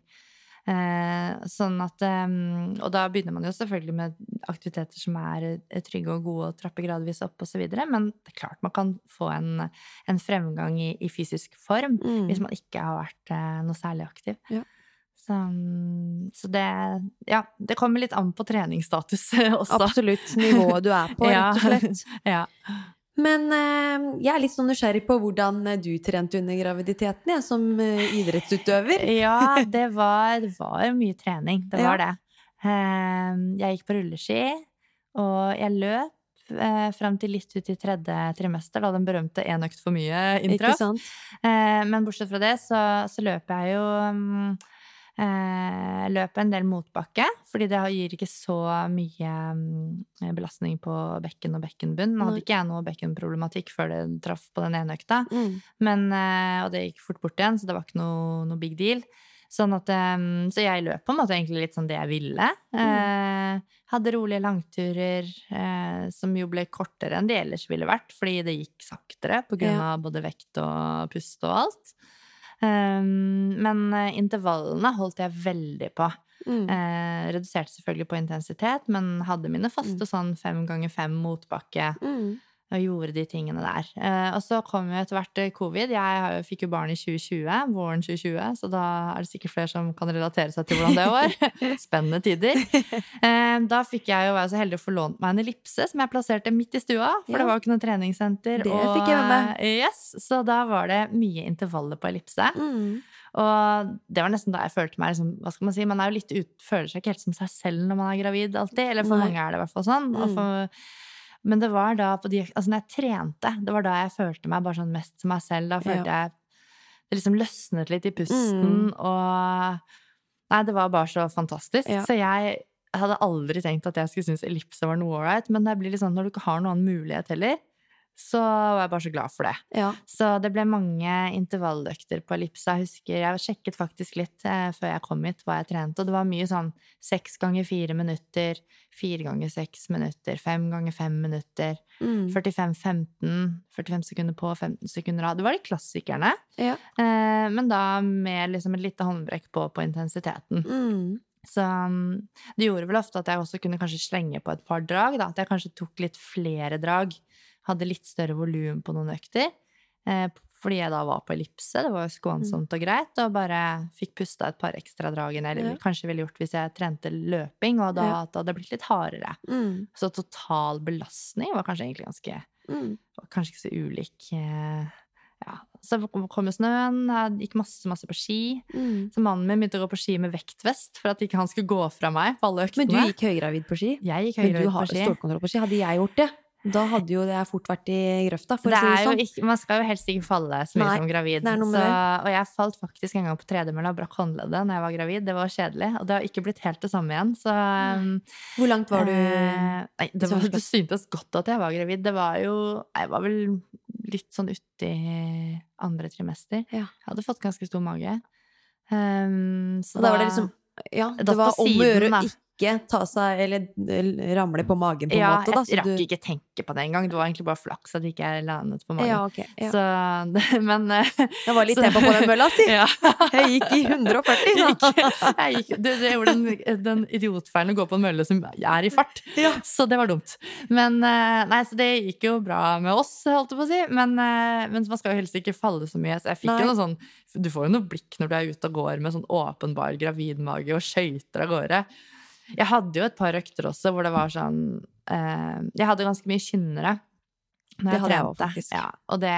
Eh, sånn at eh, Og da begynner man jo selvfølgelig med aktiviteter som er eh, trygge og gode, og trapper gradvis opp osv., men det er klart man kan få en, en fremgang i, i fysisk form Mm. hvis man ikke har vært eh, noe særlig aktiv. Ja. Så, mm, så det Ja, det kommer litt an på treningsstatus også. Absolutt. Nivået du er på, Ja. rett og slett. ja. Men eh, jeg er litt sånn nysgjerrig på hvordan eh, du trente under graviditeten, jeg, som eh, idrettsutøver. Ja, det var, det var mye trening. Det Ja. var det. Eh, Jeg gikk på rulleski, og jeg løp eh, fram til litt ut i tredje trimester, da den berømte én økt for mye inntraff. Men bortsett fra det, så, så løper jeg jo eh, løper en del motbakke, fordi det gir ikke så mye mm, belastning på bekken og bekkenbunn. Nå hadde ikke jeg noe bekkenproblematikk før det traff på den ene økta. Mm. Men, eh, og det gikk fort bort igjen, så det var ikke noe, noe big deal. Sånn at, eh, så jeg løp på en måte egentlig litt sånn det jeg ville. Eh, hadde rolige langturer eh, som jo ble kortere enn de ellers ville vært, fordi det gikk saktere på grunn Ja. av både vekt og pust og alt. Eh, men eh, intervallene holdt jeg veldig på. Mm. Eh, reduserte selvfølgelig på intensitet, men hadde mine faste sånn fem ganger fem motbakke Mm. Og gjorde de tingene der. Eh, og så kom jo etter hvert eh, covid. Jeg fikk jo barn i 2020, våren 2020, så da er det sikkert flere som kan relatere seg til hvordan det var. Spennende tider. Eh, da fikk jeg jo være så heldig å få lånt meg en ellipse som jeg plasserte midt i stua, for det var jo ikke noe treningssenter. Det og, fikk jeg med Yes, så da var det mye intervaller på ellipse. Mm. Og det var nesten da jeg følte meg liksom, Hva skal man si? Man er jo litt ut, føler seg ikke helt som seg selv når man er gravid, alltid. Eller for Nei. mange er det i hvert fall sånn. Og, Mm. for, Men det var da på de, altså når jeg trente, det var da jeg følte meg bare sånn mest som meg selv. Da følte jeg det liksom løsnet litt i pusten, og Nei, det var bare så fantastisk. Ja. Så jeg hadde aldri tenkt at jeg skulle synes ellipse var noe ålreit, men det blir litt sånn når du ikke har noen annen mulighet heller, så var jeg bare så glad for det. Ja. Så det ble mange intervalløkter på ellipsa. Jeg husker jeg sjekket faktisk litt eh, før jeg kom hit hva jeg trente, og det var mye sånn seks ganger fire minutter, fire ganger seks minutter, fem ganger fem minutter, Mm. 45-15, 45 sekunder på, 15 sekunder av. Det var de klassikerne, Ja. eh, men da med liksom et lite håndbrekk på på intensiteten. Mm. Så um, det gjorde vel ofte at jeg også kunne kanskje slenge på et par drag, da. At jeg kanskje tok litt flere drag. Hadde litt større volum på noen økter. Eh, fordi jeg da var på ellipse. Det var jo skånsomt og greit. Og bare fikk pusta et par ekstra drag enn jeg Ja. kanskje ville gjort hvis jeg trente løping, og da Ja. at det hadde blitt litt hardere. Mm. Så total belastning var kanskje egentlig ganske Mm. kanskje ikke så ulik. eh, Ja. Så kom jo snøen, jeg gikk masse, masse på ski. Mm. Så mannen min begynte å gå på ski med vektvest for at ikke han skulle gå fra meg på alle øktene. Men du gikk høygravid på ski? Jeg gikk høygravid på ski. Men du har stålkontroll på ski. Hadde jeg gjort det, da hadde jo det fort vært i grøfta, for Det å si det sånn. ikke, man skal jo helst ikke falle så mye Nei, som gravid. så, og jeg falt faktisk en gang på tredemølla og brakk håndleddet når jeg var gravid. Det var kjedelig. Og det har ikke blitt helt det samme igjen. Så um, Hvor langt var du? eh, Nei, det, var, det syntes godt at jeg var gravid. Det var jo Jeg var vel litt sånn uti andre trimester. Ja. Jeg hadde fått ganske stor mage. Um, så Og da var det liksom Ja, det var om å gjøre å ikke ta seg Eller eh, ramle på magen, på en ja, måte, da. jeg rakk du- ikke tenke på det engang. Det var egentlig bare flaks at jeg ikke landet på magen. Ja, okay, Ja. Så, men eh, Det var litt så- tempo på den mølla, si! Ja. Jeg gikk i 140, Jeg da. jeg gikk, det, det gjorde den, den idiotfeilen å gå på en mølle som er i fart. Så det var dumt. Men eh, nei, så det gikk jo bra med oss, holdt jeg på å si. Men, eh, men man skal jo helst ikke falle så mye. Så jeg fikk Nei. jo noe sånn Du får jo noe blikk når du er ute og går med sånn åpenbar gravidmage og skøyter av gårde. Jeg hadde jo et par økter også hvor det var sånn eh, Jeg hadde ganske mye kynnere når jeg hadde jeg. Ja, og det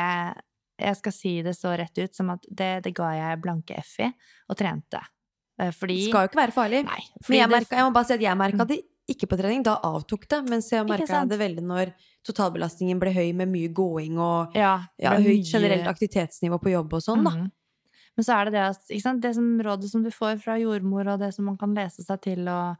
Jeg skal si det så rett ut som at det, det ga jeg blanke F i, og trente. Eh, Fordi Det skal jo ikke være farlig. Nei. Fordi jeg, merket, jeg må bare si at jeg merka det ikke på trening. Da avtok det. Mens jeg merka det veldig når totalbelastningen ble høy med mye gåing og ja, ja, høyt generelt aktivitetsnivå på jobb og sånn, da. Mhm. Men så er det det at sant, det som rådet som du får fra jordmor, og det som man kan lese seg til og,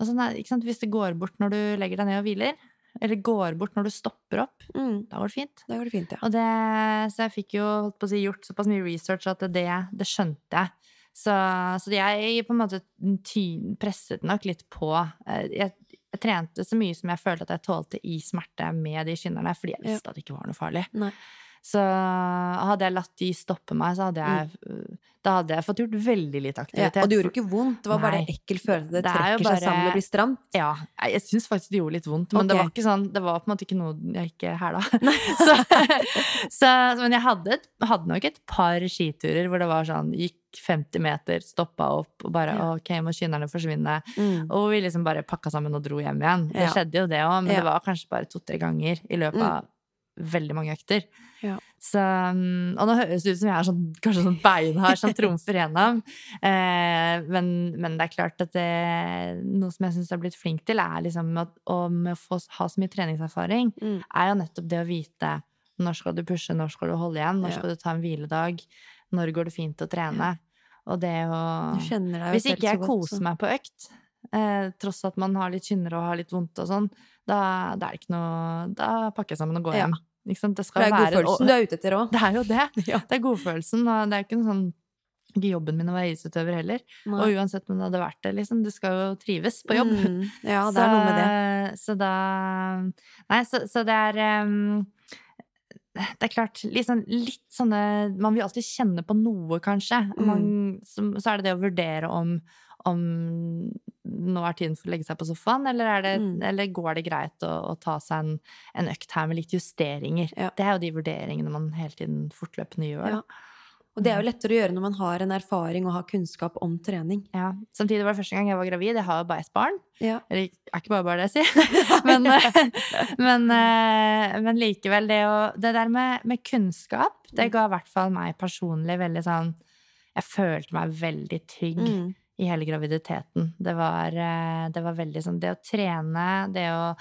og sånn, sant, Hvis det går bort når du legger deg ned og hviler, eller går bort når du stopper opp, Mm, da går det fint. da går det fint, ja. Det, så jeg fikk jo si, gjort såpass mye research at det, det skjønte jeg. Så, så jeg på en måte presset nok litt på. Eh, Jeg, jeg trente så mye som jeg følte at jeg tålte i smerte med de skinnerne, fordi jeg Ja. visste at det ikke var noe farlig. Nei. Så hadde jeg latt de stoppe meg, så hadde jeg, da hadde jeg fått gjort veldig lite Ja, aktivitet. og det gjorde ikke vondt. Det var bare Nei. ekkel følelse. Det, Det er trekker bare- seg sammen og blir stramt. Ja, jeg, syns faktisk det gjorde litt vondt, men det var ikke sånn Det var på en måte ikke noe jeg ikke hæla. så, så, men jeg hadde, hadde nok et par skiturer hvor det var sånn Gikk 50 meter, stoppa opp og bare Ja. OK, må kynnerne forsvinne. Mm. Og vi liksom bare pakka sammen og dro hjem igjen. Det Ja. skjedde jo det òg, men Ja. det var kanskje bare to-tre ganger i løpet Mm. av veldig mange økter. Ja. Så, um, og nå høres det ut som jeg er sånn, kanskje sånn beinhard som trumfer gjennom. Eh, men, men det er klart at det, noe som jeg syns jeg har blitt flink til, er liksom at, med å få, ha så mye treningserfaring, Mm. er jo nettopp det å vite når skal du pushe, når skal du holde igjen, når skal du ta en hviledag, når går det fint å trene. Og det å Hvis ikke jeg koser meg på økt, eh, tross at man har litt kynnere og har litt vondt og sånn, da, da er det ikke noe Da pakker jeg sammen og går Ja. hjem. Ikke sant? Det skal det er godfølelsen du er ute etter òg. Det er jo det. Ja. Det er godfølelsen, og det er ikke sånn ikke jobben min å være idrettsutøver heller. Og uansett om det hadde vært det, liksom. Du skal jo trives på jobb. Mm. Ja, det er noe med det. Så da Nei, så, så det er um, Det er klart, liksom, litt sånne Man vil alltid kjenne på noe, kanskje. Mm. Man, så, så er det det å vurdere om om nå er tiden for å legge seg på sofaen, eller, er det, Mm. eller går det greit å, å ta seg en, en økt her med litt justeringer? Ja. Det er jo de vurderingene man hele tiden fortløpende gjør. Ja. Og det er jo lettere å gjøre når man har en erfaring og har kunnskap om trening. Ja. Samtidig var det første gang jeg var gravid. Jeg har jo bare ett barn. Ja. Eller er ikke bare bare det, si. men, men, eh, men likevel, det, å, det der med, med kunnskap, det ga i hvert fall meg personlig veldig sånn Jeg følte meg veldig trygg Mm. I hele graviditeten. Det var, eh, det var veldig sånn Det å trene, det å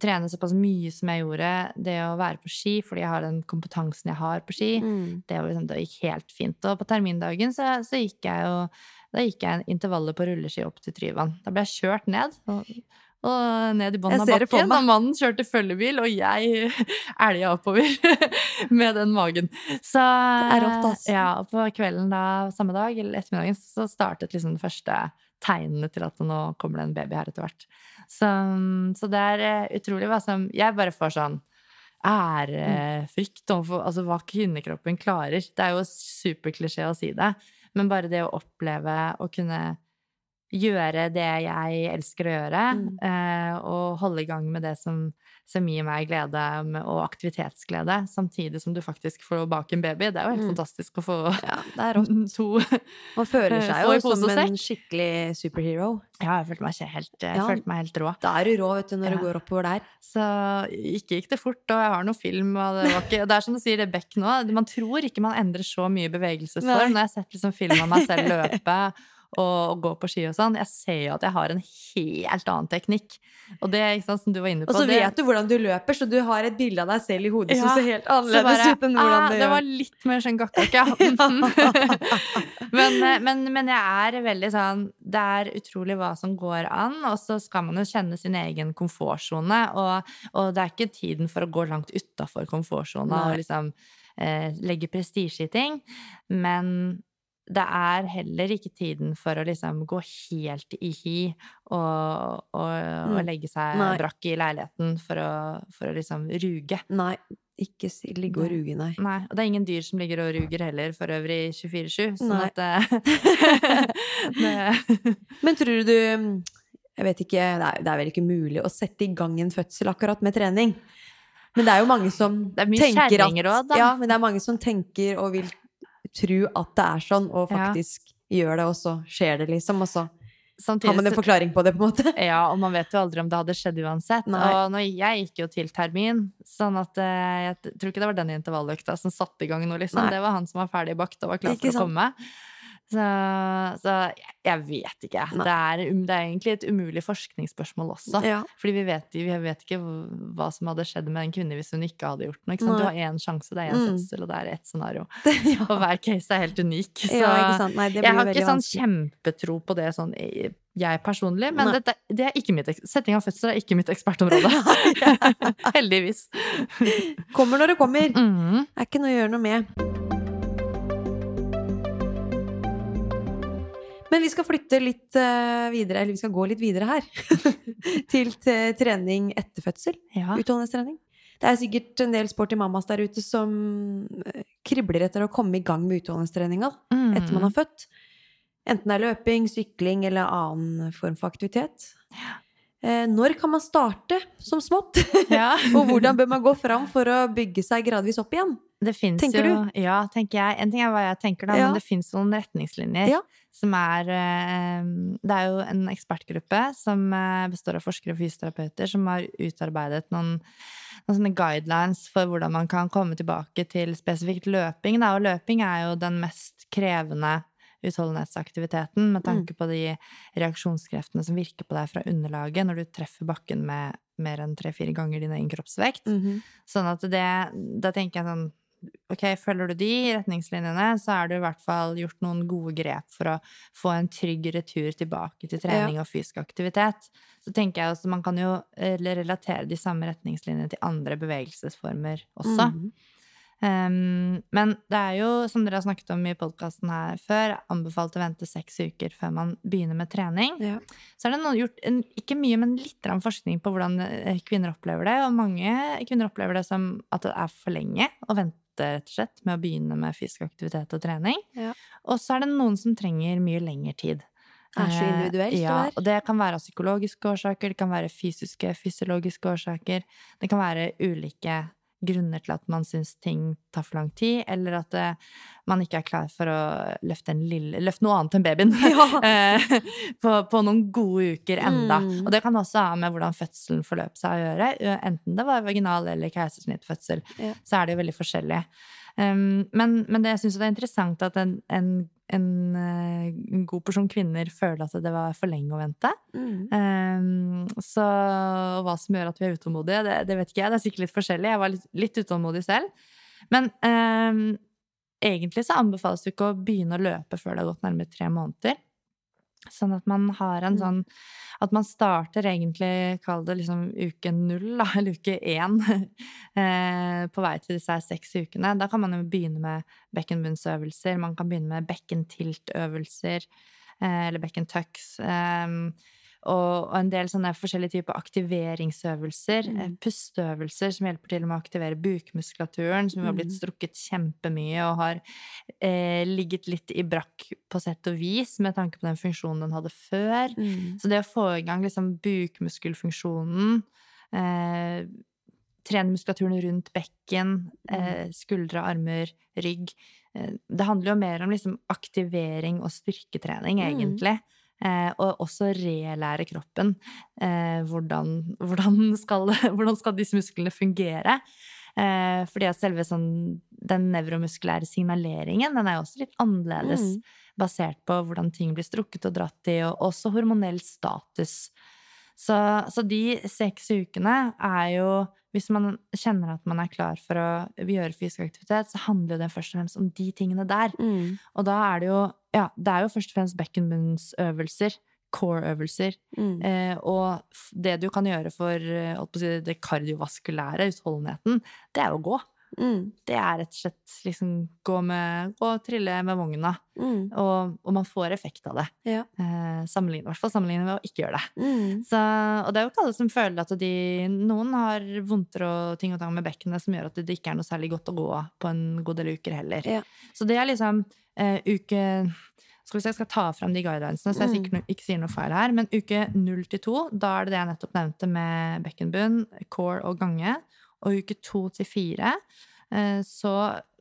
trene såpass mye som jeg gjorde, det å være på ski fordi jeg har den kompetansen jeg har på ski, Mm. det, var liksom, det gikk helt fint. Og på termindagen så, så gikk jeg jo Da gikk jeg intervallet på rulleski opp til Tryvann. Da ble jeg kjørt ned. Og, og ned i bunnen av bakken. Og mannen kjørte følgebil, og jeg elga oppover med den magen. Så Det er rått, altså. Ja, på kvelden da, samme dag, eller ettermiddagen, så startet liksom det første tegnene til at nå kommer det en baby her etter hvert. Så, så det er eh, utrolig hva som Jeg bare får sånn ærefrykt overfor altså hva kvinnekroppen klarer. Det er jo superklisjé å si det, men bare det å oppleve å kunne gjøre det jeg elsker å gjøre, Mm. eh, og holde i gang med det som, som gir meg glede og aktivitetsglede, samtidig som du faktisk får bake en baby. Det er jo helt Mm. fantastisk å få Ja, det er to Man føler seg jo som en skikkelig superhero. Ja, jeg følte meg, ikke helt, jeg Ja. følte meg helt rå. Da er du rå, vet du, når Ja. du går oppover der. Så ikke gikk det fort, og jeg har noe film, og det var ikke Det er som du sier, det Beck nå. Man tror ikke man endrer så mye bevegelsesform. Når jeg har sett liksom film av meg selv løpe og, gå på ski og sånn, jeg ser jo at jeg har en helt annen teknikk. Og det, ikke sant, som du var inne på Og så det, vet du hvordan du løper, så du har et bilde av deg selv i hodet Ja, som ser helt annerledes ut enn hvordan du gjør. Det var litt mer sånn gakkak, ja. men, eh, men, men jeg er veldig sånn Det er utrolig hva som går an, og så skal man jo kjenne sin egen komfortsone. Og, og det er ikke tiden for å gå langt utafor komfortsona og liksom eh, legge prestisje i ting. Men det er heller ikke tiden for å liksom gå helt i hi og, og, og Mm. legge seg Nei. brakk i leiligheten for å, for å liksom ruge. Nei, ikke ligge og ruge, nei. Nei, og det er ingen dyr som ligger og ruger heller, for øvrig 24-7. Sånn Nei. at eh, det, Men tror du Jeg vet ikke, det er, det er vel ikke mulig å sette i gang en fødsel akkurat med trening. Men det er jo mange som Det er mye tenker at kjerringråd, da. Ja, men det er mange som tenker og vil tro at det er sånn, og Ja. faktisk gjør det, og så skjer det, liksom. Og så samtidig har man en forklaring på det, på en måte. Ja, og man vet jo aldri om det hadde skjedd uansett. Nei. Og når jeg gikk jo til termin, sånn at eh, jeg tror ikke det var den intervalløkta som satte i gang noe, liksom. Nei. Det var han som var ferdig bakt og var klar for å sant? Så, så jeg- vet ikke. Det er, um- det er egentlig et umulig forskningsspørsmål også. Ja. Fordi vi vet, vi vet ikke hva som hadde skjedd med en kvinne hvis hun ikke hadde gjort noe. Du har én sjanse, det er én Mm. fødsel, og det er ett scenario. ja. Og hver case er helt unik. Så ja. Nei, jeg har ikke sånn kjempetro på det sånn jeg personlig, men dette, det er ikke mitt, setting av fødsel er ikke mitt ekspertområde. Heldigvis. Kommer når det kommer. Mm. er ikke noe å gjøre noe med. Men vi skal flytte litt eh, videre, eller vi skal gå litt videre her. til t- trening etter fødsel. Ja. Utholdenhetstrening. Det er sikkert en del sporty mammas der ute som eh, kribler etter å komme i gang med utholdenhetstreninga Mm. etter man har født. Enten det er løping, sykling eller annen form for aktivitet. Ja. når kan man starte som smått? Ja. Og hvordan bør man gå fram for å bygge seg gradvis opp igjen? Det finnes Tenker jo, Ja, tenker jeg. En ting er hva jeg tenker, da, Ja. men det fins noen retningslinjer Ja. som er eh, Det er jo en ekspertgruppe som eh, består av forskere og fysioterapeuter som har utarbeidet noen, noen sånne guidelines for hvordan man kan komme tilbake til spesifikt løping. Da. Og løping er jo den mest krevende utholdenhetsaktiviteten med tanke på de reaksjonskreftene som virker på deg fra underlaget når du treffer bakken med mer enn tre-fire ganger din egen kroppsvekt. Mhm. Sånn at det Da tenker jeg sånn Ok, følger du de retningslinjene, så er det i hvert fall gjort noen gode grep for å få en trygg retur tilbake til trening og fysisk aktivitet. Så tenker jeg også man kan jo eh, relatere de samme retningslinjene til andre bevegelsesformer også. Mm. Um, men det er jo, som dere har snakket om i podkasten her før, anbefalt å vente seks uker før man begynner med trening. Ja. Så er det noe gjort, en, ikke mye, men litt forskning på hvordan eh, kvinner opplever det. Og mange kvinner opplever det som at det er for lenge å vente rett og slett med å begynne med fysisk aktivitet og trening. Ja. Og så er det noen som trenger mye lengre tid. Det er så Eh, individuelt, det Ja, og det kan være av psykologiske årsaker, det kan være fysiske, fysiologiske årsaker. Det kan være ulike grunner til at man syns ting tar for lang tid, eller at uh, man ikke er klar for å løfte, en lille, løfte noe annet enn babyen eh, på, på noen gode uker enda. Mm. Og det kan også ha med hvordan fødselen forløp seg å gjøre. Enten det var vaginal eller keisersnittfødsel, Ja. så er det jo veldig forskjellig. Um, men, men det, jeg syns det er interessant at en, en, en, eh, en god porsjon kvinner føler at det var for lenge å vente. Mm. Um, så hva som gjør at vi er utålmodige, det, det vet ikke jeg. Det er sikkert litt forskjellig. Jeg var litt, litt utålmodig selv. Men um, egentlig så anbefales det ikke å begynne å løpe før det har gått nærmere tre måneder. Sånn at man har en Mm. sånn At man starter egentlig, kall det liksom uke null, da, eller uke én, eh, på vei til disse seks ukene. Da kan man jo begynne med bekkenbunnsøvelser, man kan begynne med bekkentiltøvelser, eh, eller bekkentucks. Og, en del sånne forskjellige typer aktiveringsøvelser, Mm. eh, pusteøvelser som hjelper til med å aktivere bukmuskulaturen, som jo har blitt Mm. strukket kjempemye og har eh, ligget litt i brakk på sett og vis med tanke på den funksjonen den hadde før. Mm. Så det å få i gang liksom bukmuskelfunksjonen, eh, trene muskulaturen rundt bekken, eh, skuldre, armer, rygg eh, Det handler jo mer om liksom aktivering og styrketrening, Mm. Eh, og også relære kroppen. Eh, hvordan, hvordan, skal, hvordan skal disse musklene fungere? Eh, fordi at selve sånn, den nevromuskulære signaleringen, den er jo også litt annerledes. Mm. Basert på hvordan ting blir strukket og dratt i, og også hormonell status. Så, så de seks ukene er jo Hvis man kjenner at man er klar for å gjøre fysisk aktivitet, så handler det først og fremst om de tingene der. Mm. Og da er det jo Ja, det er jo først og fremst bekkenbunnsøvelser. Core-øvelser. Mm. Eh, og det du kan gjøre for eh, si, det kardiovaskulære, utholdenheten, det er å gå. Mm. Det er rett og slett liksom gå, med, og trille med vogna. Mm. Og, og man får effekt av det. Ja. Eh, sammenlignet, I hvert fall sammenlignet med å ikke gjøre det. Mm. Så, og det er jo ikke alle som føler at de Noen har vondter og ting og tang med bekkenet som gjør at det ikke er noe særlig godt å gå på en god del uker heller. Ja. Så det er liksom eh, uke skal vi se, Jeg skal ta fram de guidelinesene, så jeg Mm. sikkert ikke sier noe feil her. Men uke 0 til 2, da er det det jeg nettopp nevnte med bekkenbunn, core og gange. Og uke to til 4, eh, så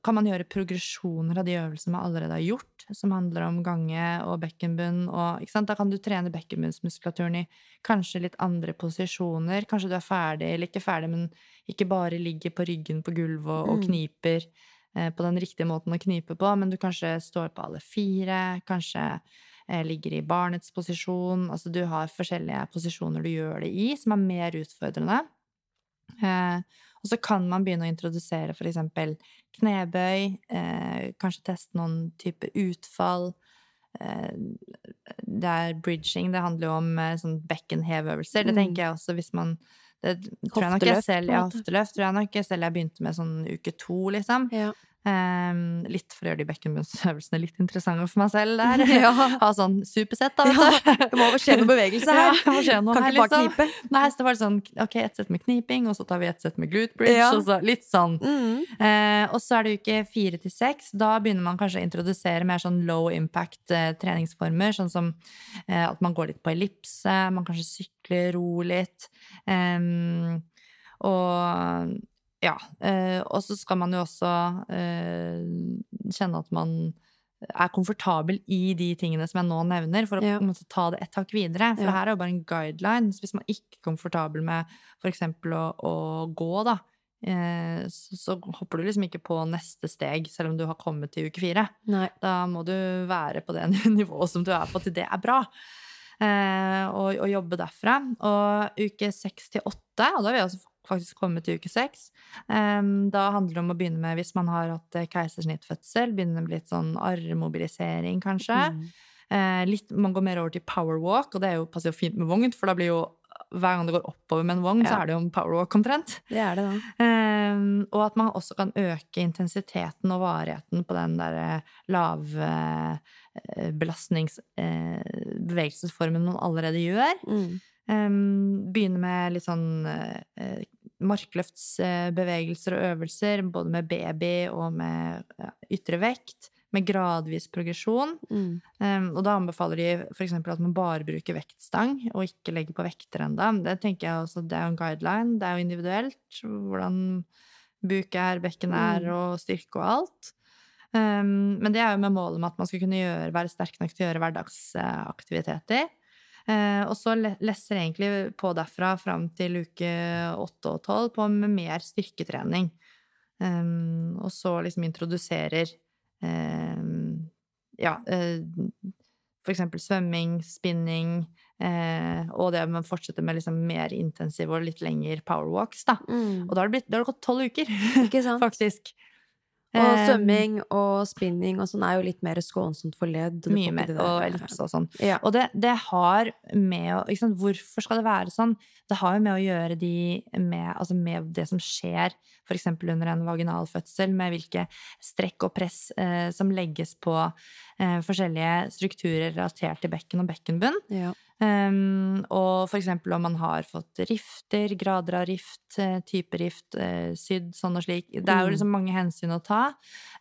kan man gjøre progresjoner av de øvelsene man allerede har gjort, som handler om gange og bekkenbunn. Og? Da kan du trene bekkenbunnsmuskulaturen i kanskje litt andre posisjoner. Kanskje du er ferdig, eller ikke ferdig, men ikke bare ligger på ryggen på gulvet og, og Mm. kniper eh, på den riktige måten å knipe på, men du kanskje står på alle fire, kanskje eh, ligger i barnets posisjon. Altså du har forskjellige posisjoner du gjør det i, som er mer utfordrende. Eh, og så kan man begynne å introdusere eksempel knebøy, eh, kanskje teste noen type utfall. Eh, det er bridging, det handler jo om eh, sånn bekkenhevøvelser. Det Mm. tenker jeg også hvis man det tror jeg nok jeg selv, ja, hofteløft tror jeg nok jeg selv jeg begynte med sånn uke to, liksom. Ja. Ehm, litt for å gjøre de bekkenbunnsøvelsene litt interessante for meg selv der. Ja. Ha sånn supersett, da, Ja, det må skje noe bevegelse her. Ja, det skje noe Kan her, ikke bare liksom. knipe. Nei, så det var sånn ok, ett sett med kniping, og så tar vi ett sett med glute bridge, Ja. og så litt sånn. Mm. Uh, og så er det uke fire til seks. Da begynner man kanskje å introdusere mer sånn low impact uh, treningsformer, sånn som uh, at man går litt på ellipse, man kanskje sykler, ro litt. Em, og ja. Eh, og så skal man jo også eh, kjenne at man er komfortabel i de tingene som jeg nå nevner, for å Ja. ta det et hakk videre. For Ja. det her er jo bare en guideline. Så hvis man ikke er komfortabel med f.eks. Å, å gå, da, eh, så, så hopper du liksom ikke på neste steg, selv om du har kommet til uke fire. Nei. Da må du være på det nivået som du er på, til det er bra. Eh, og, og jobbe derfra. Og uke seks til åtte, og da har vi altså faktisk kommet til uke seks, eh, da handler det om å begynne med, hvis man har hatt eh, keisersnittfødsel, begynne med litt sånn armmobilisering, kanskje. Mm. Eh, litt, man går mer over til powerwalk, og det jo, passer jo fint med vogn, for da blir jo hver gang det går oppover med en vogn, så er det jo en powerwalk omtrent. Det er det, da. Um, og at man også kan øke intensiteten og varigheten på den der lavbelastningsbevegelsesformen man allerede gjør. Mm. Um, begynne med litt sånn eh, markløftsbevegelser og øvelser, både med baby og med ytre vekt. Med gradvis progresjon. Mm. Um, og da anbefaler de f.eks. at man bare bruker vektstang, og ikke legger på vekter ennå. Det tenker jeg også, det er jo en guideline. Det er jo individuelt hvordan buk er, bekken er, Mm. og styrke og alt. Um, men det er jo med målet om at man skal kunne gjøre, være sterk nok til å gjøre hverdagsaktiviteter. Uh, og så lesser jeg egentlig på derfra fram til uke åtte og tolv på med mer styrketrening. Um, og så liksom introduserer um, ja, eh, for eksempel svømming, spinning, eh, og det med å fortsette med liksom mer intensive og litt lengre powerwalks, da. Og da har det, blitt, da har det gått tolv uker, faktisk. Og svømming og spinning og sånn er jo litt mer skånsomt for ledd. Mye mer. Og ellipse og sånn. Ja. Og det, det har med å sant, Hvorfor skal det være sånn? Det har jo med å gjøre de med, altså med det som skjer f.eks. under en vaginal fødsel, med hvilke strekk og press eh, som legges på eh, forskjellige strukturer relatert til bekken og bekkenbunn. Ja. Um, og eksempel om man har fått rifter, grader av rift, eh, type rift, uh, sydd sånn og slik. Det er jo Mm. liksom mange hensyn å ta.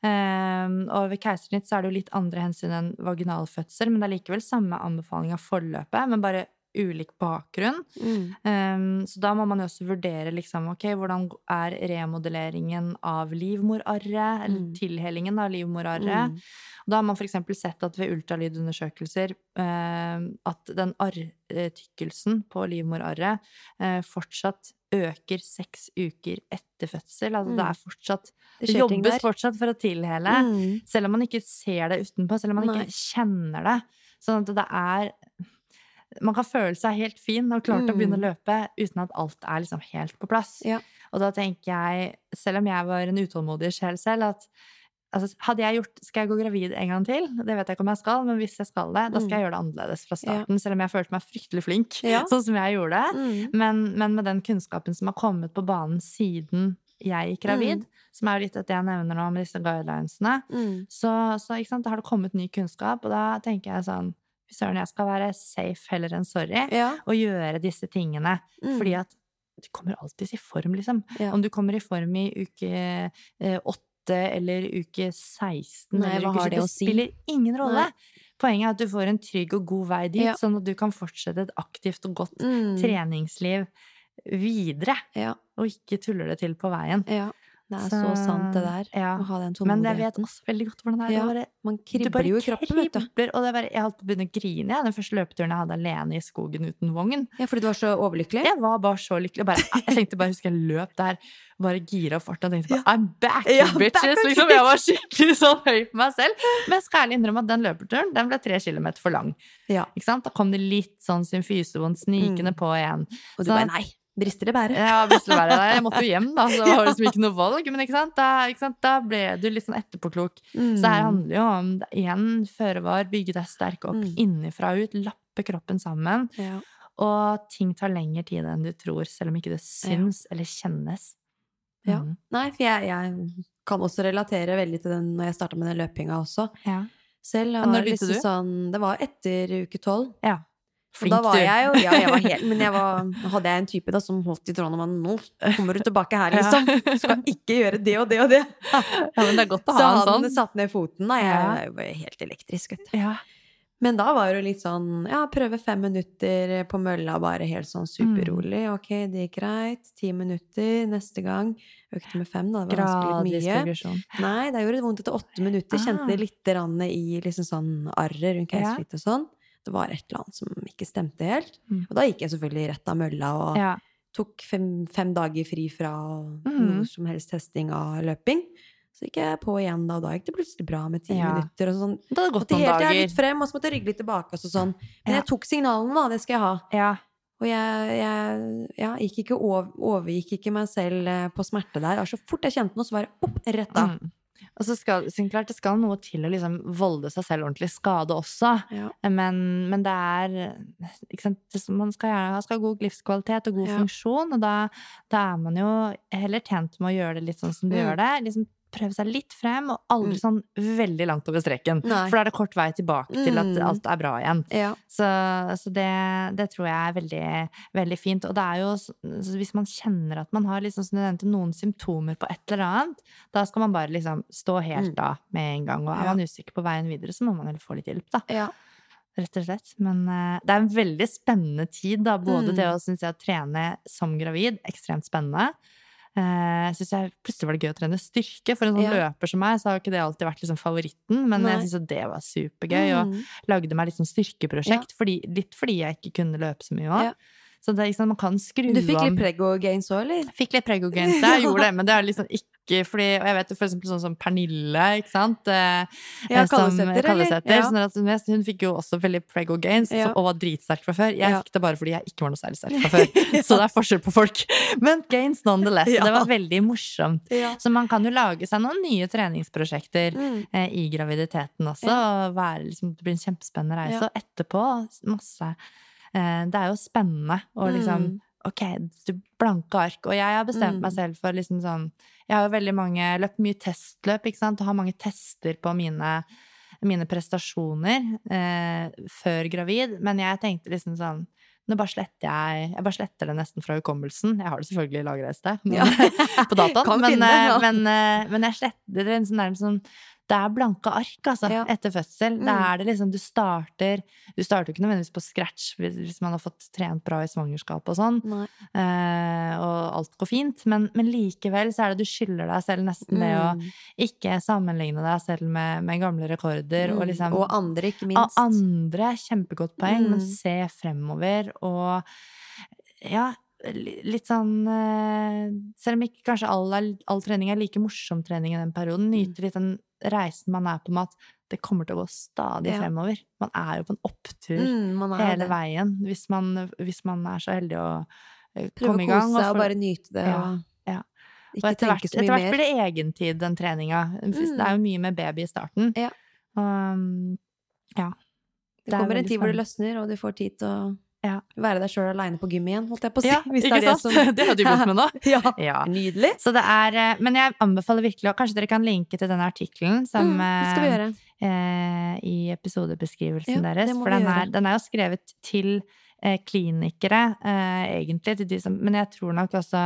Um, og ved keisersnitt så er det jo litt andre hensyn enn vaginalfødsel, men det er likevel samme anbefaling av forløpet, men bare ulik bakgrunn. Mm. Um, så da må man jo også vurdere liksom, ok, hvordan er remodelleringen av livmorarret, eller Mm. tilhellingen av livmorarret. Mm. Da har man f.eks. sett at ved ultralydundersøkelser eh, at den arrtykkelsen på livmorarret eh, fortsatt øker seks uker etter fødsel. Altså det Mm. er fortsatt Det Det jobbes der. fortsatt for å tilhele. Mm. Selv om man ikke ser det utenpå, selv om man Nei. ikke kjenner det. Sånn at det er Man kan føle seg helt fin og klar til å begynne å løpe uten at alt er liksom helt på plass. Mm. Ja. Og da tenker jeg, selv om jeg var en utålmodig sjel selv, at altså, hadde jeg gjort Skal jeg gå gravid en gang til? Det vet jeg ikke om jeg skal, men hvis jeg skal det, da skal jeg gjøre det annerledes fra starten. Selv om jeg følte meg fryktelig flink, Mm. Ja. sånn som jeg gjorde. Mm. Men, men med den kunnskapen som har kommet på banen siden jeg gikk gravid, som er litt det jeg nevner nå med disse guidelinesene, Mm. så, så sant, da har det kommet ny kunnskap, og da tenker jeg sånn Fy søren, jeg skal være safe heller enn sorry, Ja. og gjøre disse tingene. Mm. Fordi at du kommer alltid i form, liksom. Ja. Om du kommer i form i uke eh, åtte eller uke 16 Nei, eller uke har 20, det spiller si? ingen rolle. Nei. Poenget er at du får en trygg og god vei dit, Ja. sånn at du kan fortsette et aktivt og godt Mm. treningsliv videre, Ja. og ikke tuller det til på veien. ja. Det er så, sant, det der. Ja. Å ha den Men jeg vet også veldig godt hvordan det er. Ja. det bare Man kribler jo i kroppen, vet du. Og det bare, jeg holdt på å begynne å grine jeg, den første løpeturen jeg hadde alene i skogen uten vogn. Ja, fordi du var så overlykkelig? Jeg var bare så lykkelig. Bare, jeg tenkte bare, husker jeg løp der, bare gira opp farten og tenkte bare, Ja. I'm back, Ja, bitches! back, Liksom, jeg var skikkelig sånn høy på meg selv. Men jeg skal ærlig innrømme at den løpeturen den ble tre kilometer for lang. Ja. Ikke sant? Da kom det litt sånn symfysevondt snikende Mm. på igjen. Og du Så- bare nei, brister det bære? Ja, brister det bære. Jeg måtte jo hjem, da, så det var liksom ikke noe valg. Men ikke sant? Da, ikke sant? da ble du litt sånn etterpåklok. Så det her handler jo om igjen føre var, bygge deg sterk opp Mm. innenfra og ut, lappe kroppen sammen. Ja. Og ting tar lengre tid enn du tror, selv om ikke det syns eller kjennes. Ja. Mm. Nei, for jeg, jeg kan også relatere veldig til den når jeg starta med den løpinga også. Ja. Selv Ja, var det liksom du? sånn Det var etter uke tolv. ja. Flink, da var jeg jo Ja, jeg var helt Men jeg var, hadde jeg en type da som holdt i trådene med Nå kommer du tilbake her, liksom. Skal ikke gjøre det og det og det. Ja, men det er godt å Så ha en han sånn. satte ned foten, da. Jeg Ja. er jo helt elektrisk, vet du. Ja. Men da var det litt sånn Ja, prøve fem minutter på mølla, bare helt sånn superrolig. Mm. Ok, det gikk greit. Ti minutter neste gang. Økte med fem, da. Det var Gradvis mye. progresjon. Nei, det gjorde det vondt etter åtte minutter. Kjente det litt i liksom sånn arret rundt Ja. og sånn. Det var et eller annet som ikke stemte helt. Mm. Og da gikk jeg selvfølgelig rett av mølla og Ja. tok fem, fem dager fri fra mm. noe som helst testing av løping. Så gikk jeg på igjen da, og da gikk det plutselig bra med ti Ja. minutter. Og sånn. Det hadde gått noen helt jeg dager. litt frem, og så måtte jeg rygge litt tilbake. Og sånn. Men Ja. jeg tok signalene, da. Det skal jeg ha. Ja. Og jeg, jeg ja, gikk ikke over, overgikk ikke meg selv eh, på smerte der. Og så fort jeg kjente noe, så var det opp, rett av. Mm. Og så skal, klart, det skal noe til å liksom volde seg selv ordentlig skade også. Ja. Men, men det er sant? Man skal gjerne ha god livskvalitet og god Ja. funksjon, og da, da er man jo heller tjent med å gjøre det litt sånn som du Mm. gjør det. Liksom prøve seg litt frem, og aldri sånn veldig langt over streken. Nei. For da er det kort vei tilbake til at Mm. alt er bra igjen. Ja. Så, så det, det tror jeg er veldig, veldig fint. Og det er jo, så hvis man kjenner at man har liksom, noen symptomer på et eller annet, da skal man bare liksom stå helt Mm. av med en gang. Og er man usikker på veien videre, så må man heller få litt hjelp, da. ja. Rett og slett. Men uh, det er en veldig spennende tid, da. Både Mm. det å, synes jeg, å trene som gravid, ekstremt spennende. Uh, synes jeg Plutselig var det gøy å trene styrke. For en sånn Ja. løper som meg, så har ikke det alltid vært liksom favoritten. Men Nei. jeg syns det var supergøy. Og Mm. lagde meg litt sånn styrkeprosjekt, fordi, litt fordi jeg ikke kunne løpe så mye òg. Så det, ikke man kan skru Du fikk litt prego gains òg, eller? Fikk litt prego gains jeg gjorde det, men det er liksom ikke fordi, og jeg vet jo for eksempel sånn som Pernille, ikke sant? Eh, Ja, eh, Kallesæter, eller? Ja. sånn hun- fikk jo også veldig prego gains Ja. og var dritsterk fra før. Jeg Ja. fikk det bare fordi jeg ikke var noe særlig sterk fra før. Så det er forskjell på folk. Men gains nonetheless. Det var veldig morsomt. Så man kan jo lage seg noen nye treningsprosjekter Mm. eh, i graviditeten også. Og være, liksom, det blir en kjempespennende reise. Og etterpå masse Det er jo spennende å liksom Mm. Ok, du blanke ark. Og jeg har bestemt Mm. meg selv for liksom sånn Jeg har jo veldig mange løpt mye testløp, ikke sant, og har mange tester på mine mine prestasjoner eh, før gravid, men jeg tenkte liksom sånn nå bare sletter jeg Jeg bare sletter det nesten fra hukommelsen. Jeg har det selvfølgelig lagra et sted på dataen, men, eh, men, eh, men jeg sletter det liksom nærmest sånn Det er blanke ark, altså, Ja. etter fødsel. Mm. Er det liksom Du starter Du starter ikke nødvendigvis på scratch hvis, hvis man har fått trent bra i svangerskap og sånn, eh, og alt går fint, men, men likevel så er det du skylder deg selv nesten det å Mm. ikke sammenligne deg selv med, med gamle rekorder, og Mm. liksom Og andre, ikke minst. minst. andre, kjempegodt poeng, men Mm. se fremover og ja, litt sånn eh, Selv om ikke kanskje all, all trening er like morsom trening i den perioden, nyter litt den reisen man er på med at det kommer til å gå stadig Ja. fremover. Man er jo på en opptur Mm, hele det. veien hvis man, hvis man er så heldig å eh, Prøve komme i å kose seg og bare nyte det. Ja, ja. og etter hvert, etter hvert mer. blir det egentid, den treninga. Mm. Det er jo mye med baby i starten. Ja. Um, ja. Det det er kommer en tid hvor det løsner, og du får tid til å Ja. være deg sjøl aleine på gym igjen, holdt jeg på å si. Ja, hvis det er det som Det har du begynt med nå. Ja. Ja. Nydelig. Så det er eh, Men jeg anbefaler virkelig, og kanskje dere kan linke til denne artikkelen som Mm, det skal vi gjøre. eh, i episodebeskrivelsen Ja, deres. For den er, den er jo skrevet til eh, klinikere, eh, egentlig, til de som Men jeg tror nok også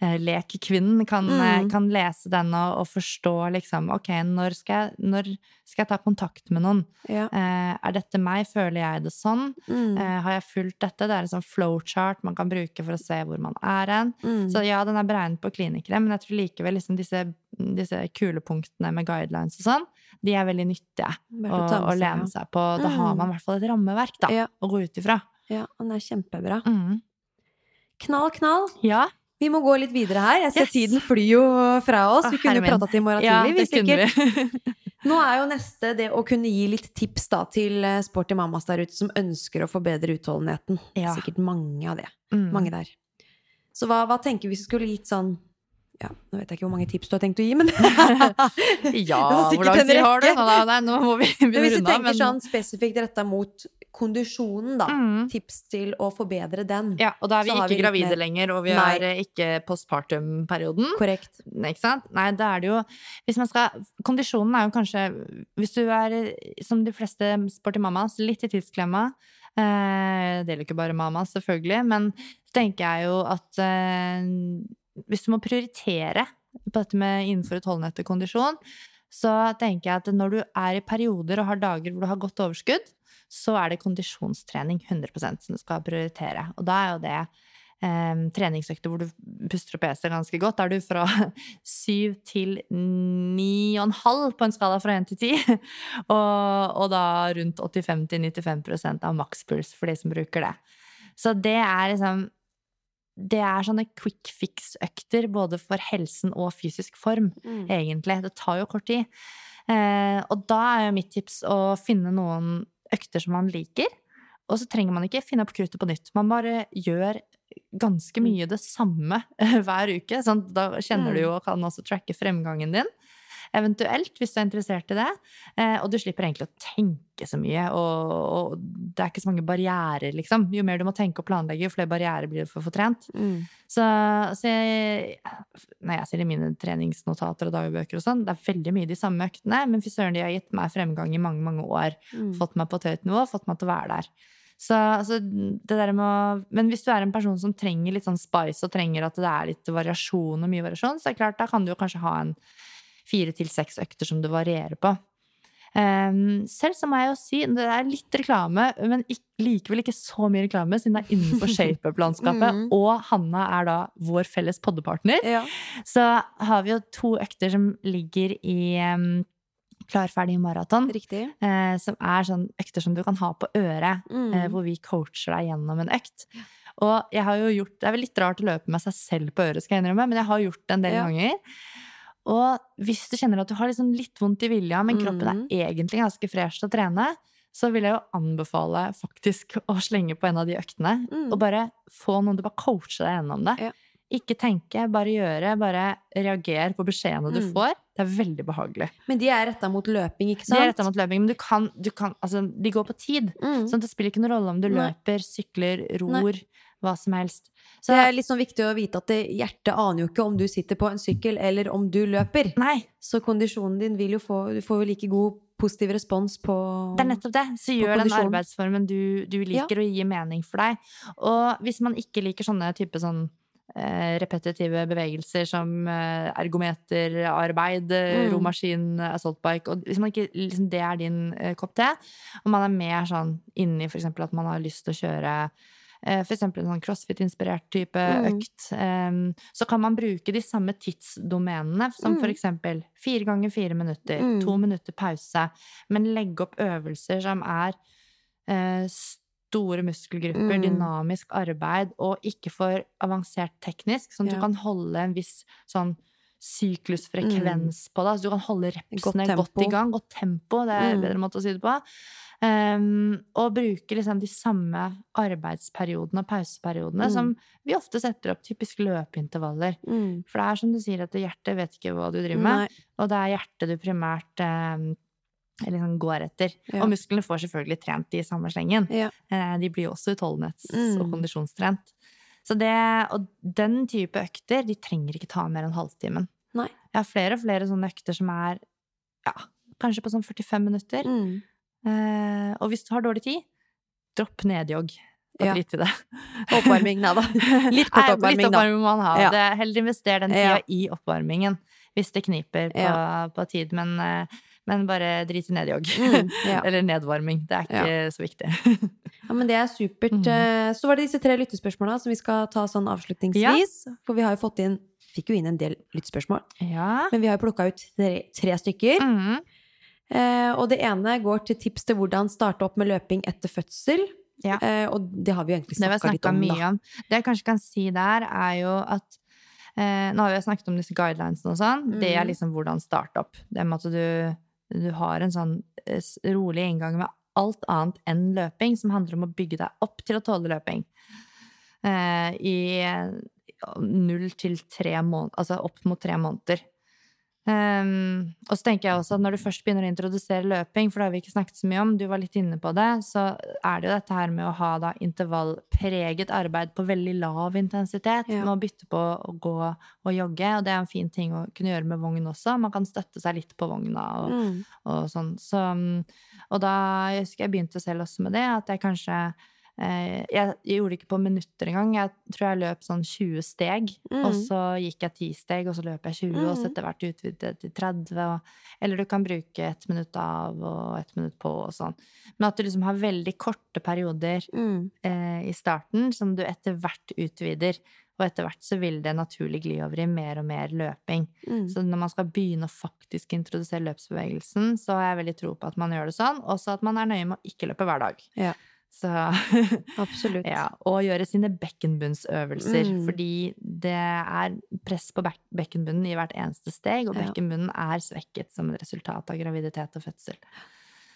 eh, lekkvinnen kan, eh, Mm. kan lese den og, og forstå liksom Ok, når skal, jeg, når skal jeg ta kontakt med noen? Ja. Eh, er dette meg? Føler jeg det sånn? Mm. Eh, har jeg fulgt dette? Det er en sånn flowchart man kan bruke for å se hvor man er hen. Mm. Så ja, den er beregnet på klinikere, men jeg tror likevel liksom disse, disse kulepunktene med guidelines og sånn, de er veldig nyttige å, å lene seg på. Da har Mm. man i hvert fall et rammeverk da, Ja. å gå ut ifra. Ja, den er kjempebra. Mm. Knall, knall. Ja, Vi må gå litt videre her. Jeg ser Yes. tiden flyr jo fra oss. Å, Vi kunne jo prata til i morgen ja tidlig. hvis vi. Nå er jo neste det å kunne gi litt tips da til eh, sporty mammas der ute som ønsker å forbedre utholdenheten. Ja. Sikkert mange av det. Mm. Mange der. Så hva, hva tenker vi hvis vi skulle gitt sånn ja, Nå vet jeg ikke hvor mange tips du har tenkt å gi, men Ja, hvor lang tid har du? Nei, nei, nå må vi Men begynne hvis vi å runde av. tenker sånn spesifikt retta mot kondisjonen, da. Mm. Tips til å forbedre den. Ja, og da er vi ikke vi gravide mer- lenger, og vi Nei. er eh, ikke postpartum-perioden. Korrekt. Ikke sant? Nei, da er det jo Hvis man skal Kondisjonen er jo kanskje Hvis du er, som de fleste sporty mammas, litt i tidsklemma eh, Det gjelder ikke bare mammas, selvfølgelig, men tenker jeg jo at eh, hvis du må prioritere på dette med innenfor utholdenhet og kondisjon, så tenker jeg at når du er i perioder og har dager hvor du har godt overskudd, så er det kondisjonstrening 100% som du skal prioritere. Og da er jo det um, treningsøkter hvor du puster og peser ganske godt. Da er du fra syv til ni og en halv på en skala fra én til ti. Og, og da rundt 85 til 95% av makspuls for de som bruker det. Så det er liksom Det er sånne quick fix-økter både for helsen og fysisk form, Mm. egentlig. Det tar jo kort tid. Eh, og da er jo mitt tips å finne noen økter som man liker. Og så trenger man ikke finne opp kruttet på nytt. Man bare gjør ganske Mm. mye det samme hver uke. Sånn, da kjenner du Mm. jo og kan også tracke fremgangen din. Eventuelt, hvis du er interessert i det. Eh, og du slipper egentlig å tenke så mye, og, det er ikke så mange barrierer, liksom. Jo mer du må tenke og planlegge, jo flere barrierer blir det for å få trent. Mm. Så, så jeg, når jeg ser i mine treningsnotater og dagbøker og sånn, det er veldig mye de samme øktene, men fy søren, de har gitt meg fremgang i mange, mange år. Mm. Fått meg på et høyt nivå, fått meg til å være der. Så, altså, det der med å Men hvis du er en person som trenger litt sånn spice, og trenger at det er litt variasjon og mye variasjon, så er det klart, da kan du jo kanskje ha en fire til seks økter som du varierer på. Ehm, selv så må jeg jo si, det er litt reklame, men likevel ikke så mye reklame, siden det er innenfor shapeup-landskapet, Mm. og Hanna er da vår felles poddepartner. Ja. Så har vi jo to økter som ligger i um, Klar, ferdig maraton. Riktig. Eh, som er sånn økter som du kan ha på øret, Mm. eh, hvor vi coacher deg gjennom en økt. Og jeg har jo gjort Det er vel litt rart å løpe med seg selv på øret, skal jeg innrømme, men jeg har gjort det en del Ja. ganger. Og hvis du kjenner at du har liksom litt vondt i vilja, men kroppen Mhm. er egentlig ganske fresh til å trene, så vil jeg jo anbefale faktisk å slenge på en av de øktene. Mm. Og bare få noen til å coache deg gjennom det. Ja. Ikke tenke, bare gjøre. Bare reager på beskjedene du Mm. får. Det er veldig behagelig. Men de er retta mot løping, ikke sant? De er retta mot løping, men du kan, du kan Altså, de går på tid. Mm. Så det spiller ikke noen rolle om du Nei. løper, sykler, ror, hva som helst. Så Det er litt sånn viktig å vite at hjertet aner jo ikke om du sitter på en sykkel eller om du løper. Nei, Så kondisjonen din vil jo få Du får jo like god positiv respons på det er nettopp det. Så gjør den arbeidsformen du, du liker og gir mening for deg. Og hvis man ikke liker sånne type sånn eh, repetitive bevegelser som eh, ergometerarbeid, eh, Mm. romaskin, assault bike og Hvis man ikke, liksom, det er din eh, kopp te, og man er mer sånn inni eksempel at man har lyst til å kjøre eh, eksempel en sånn crossfit-inspirert type Mm. økt, så kan man bruke de samme tidsdomenene, som Mm. eksempel fire ganger fire minutter, Mm. to minutter pause, men legge opp øvelser som er eh, store muskelgrupper, Mm. dynamisk arbeid, og ikke for avansert teknisk, sånn at Ja. du kan holde en viss sånn syklusfrekvens på det. Altså du kan holde repsene Godt godt, i gang, godt tempo, det er en Mm. bedre måte å si det på. Um, og bruke liksom de samme arbeidsperiodene og pauseperiodene Mm. som vi ofte setter opp typisk løpeintervaller. Mm. For det er som du sier, at hjertet vet ikke hva du driver med, Nei. og det er hjertet du primært um, liksom går etter. Ja. Og musklene får selvfølgelig trent i samme slengen. Ja. Eh, de blir jo også utholdenhets- Mm. og kondisjonstrent. Så det, og den type økter, de trenger ikke ta mer enn halvtimen. Nei. Jeg har flere og flere sånne økter som er ja, kanskje på sånn 45 minutter. Mm. Eh, og hvis du har dårlig tid, dropp nedjogg. Og Ja. drit i det. Oppvarming, nei da. Litt kort oppvarming, litt oppvarming må man ha. Ja. Det er heller invester den Ja. i oppvarmingen hvis det kniper på, på tid. Men, eh, men bare drit i nedjogg. Mm. Eller nedvarming. Det er ikke så viktig. Ja, men det er supert. Mm. Eh, Så var det disse tre lyttespørsmåla som vi skal ta sånn avslutningsvis. For vi har jo fått inn Fikk jo inn en del lyttspørsmål. ja. men vi har jo plukka ut tre, tre stykker. Mm. Eh, og det ene går til tips til hvordan starte opp med løping etter fødsel. Ja. Eh, og det har vi jo egentlig snakka litt om, mye da. om. Det jeg kanskje kan si der, er jo at eh, Nå har vi snakket om disse guidelinesene og sånn. Det er Mhm. liksom hvordan starte opp. Det med at du, du har en sånn eh, rolig inngang med alt annet enn løping, som handler om å bygge deg opp til å tåle løping. Eh, I null til tre måneder, altså opp mot tre måneder. Um, og så tenker jeg også at når du først begynner å introdusere løping, for det har vi ikke snakket så mye om, du var litt inne på det, så er det jo dette her med å ha da intervallpreget arbeid på veldig lav intensitet. Ja. Med å bytte på å gå og jogge, og det er en fin ting å kunne gjøre med vogn også. Man kan støtte seg litt på vogna og, Mm. og sånn. Så, og da jeg husker jeg begynte selv også med det, at jeg kanskje Jeg gjorde det ikke på minutter engang. Jeg tror jeg løp sånn 20 steg, Mm. og så gikk jeg 10 steg, og så løp jeg 20, og så Mhm. etter hvert utvidet til 30. Og, eller du kan bruke ett minutt av og ett minutt på og sånn. Men at du liksom har veldig korte perioder Mm. eh, i starten som du etter hvert utvider. Og etter hvert så vil det naturlig gli over i mer og mer løping. Mm. Så når man skal begynne å faktisk introdusere løpsbevegelsen, så har jeg veldig tro på at man gjør det sånn. Også at man er nøye med å ikke løpe hver dag. Ja. Så Absolutt. ja, Og gjøre sine bekkenbunnsøvelser. Mm. Fordi det er press på bek bekkenbunnen i hvert eneste steg, og bekkenbunnen er svekket som et resultat av graviditet og fødsel.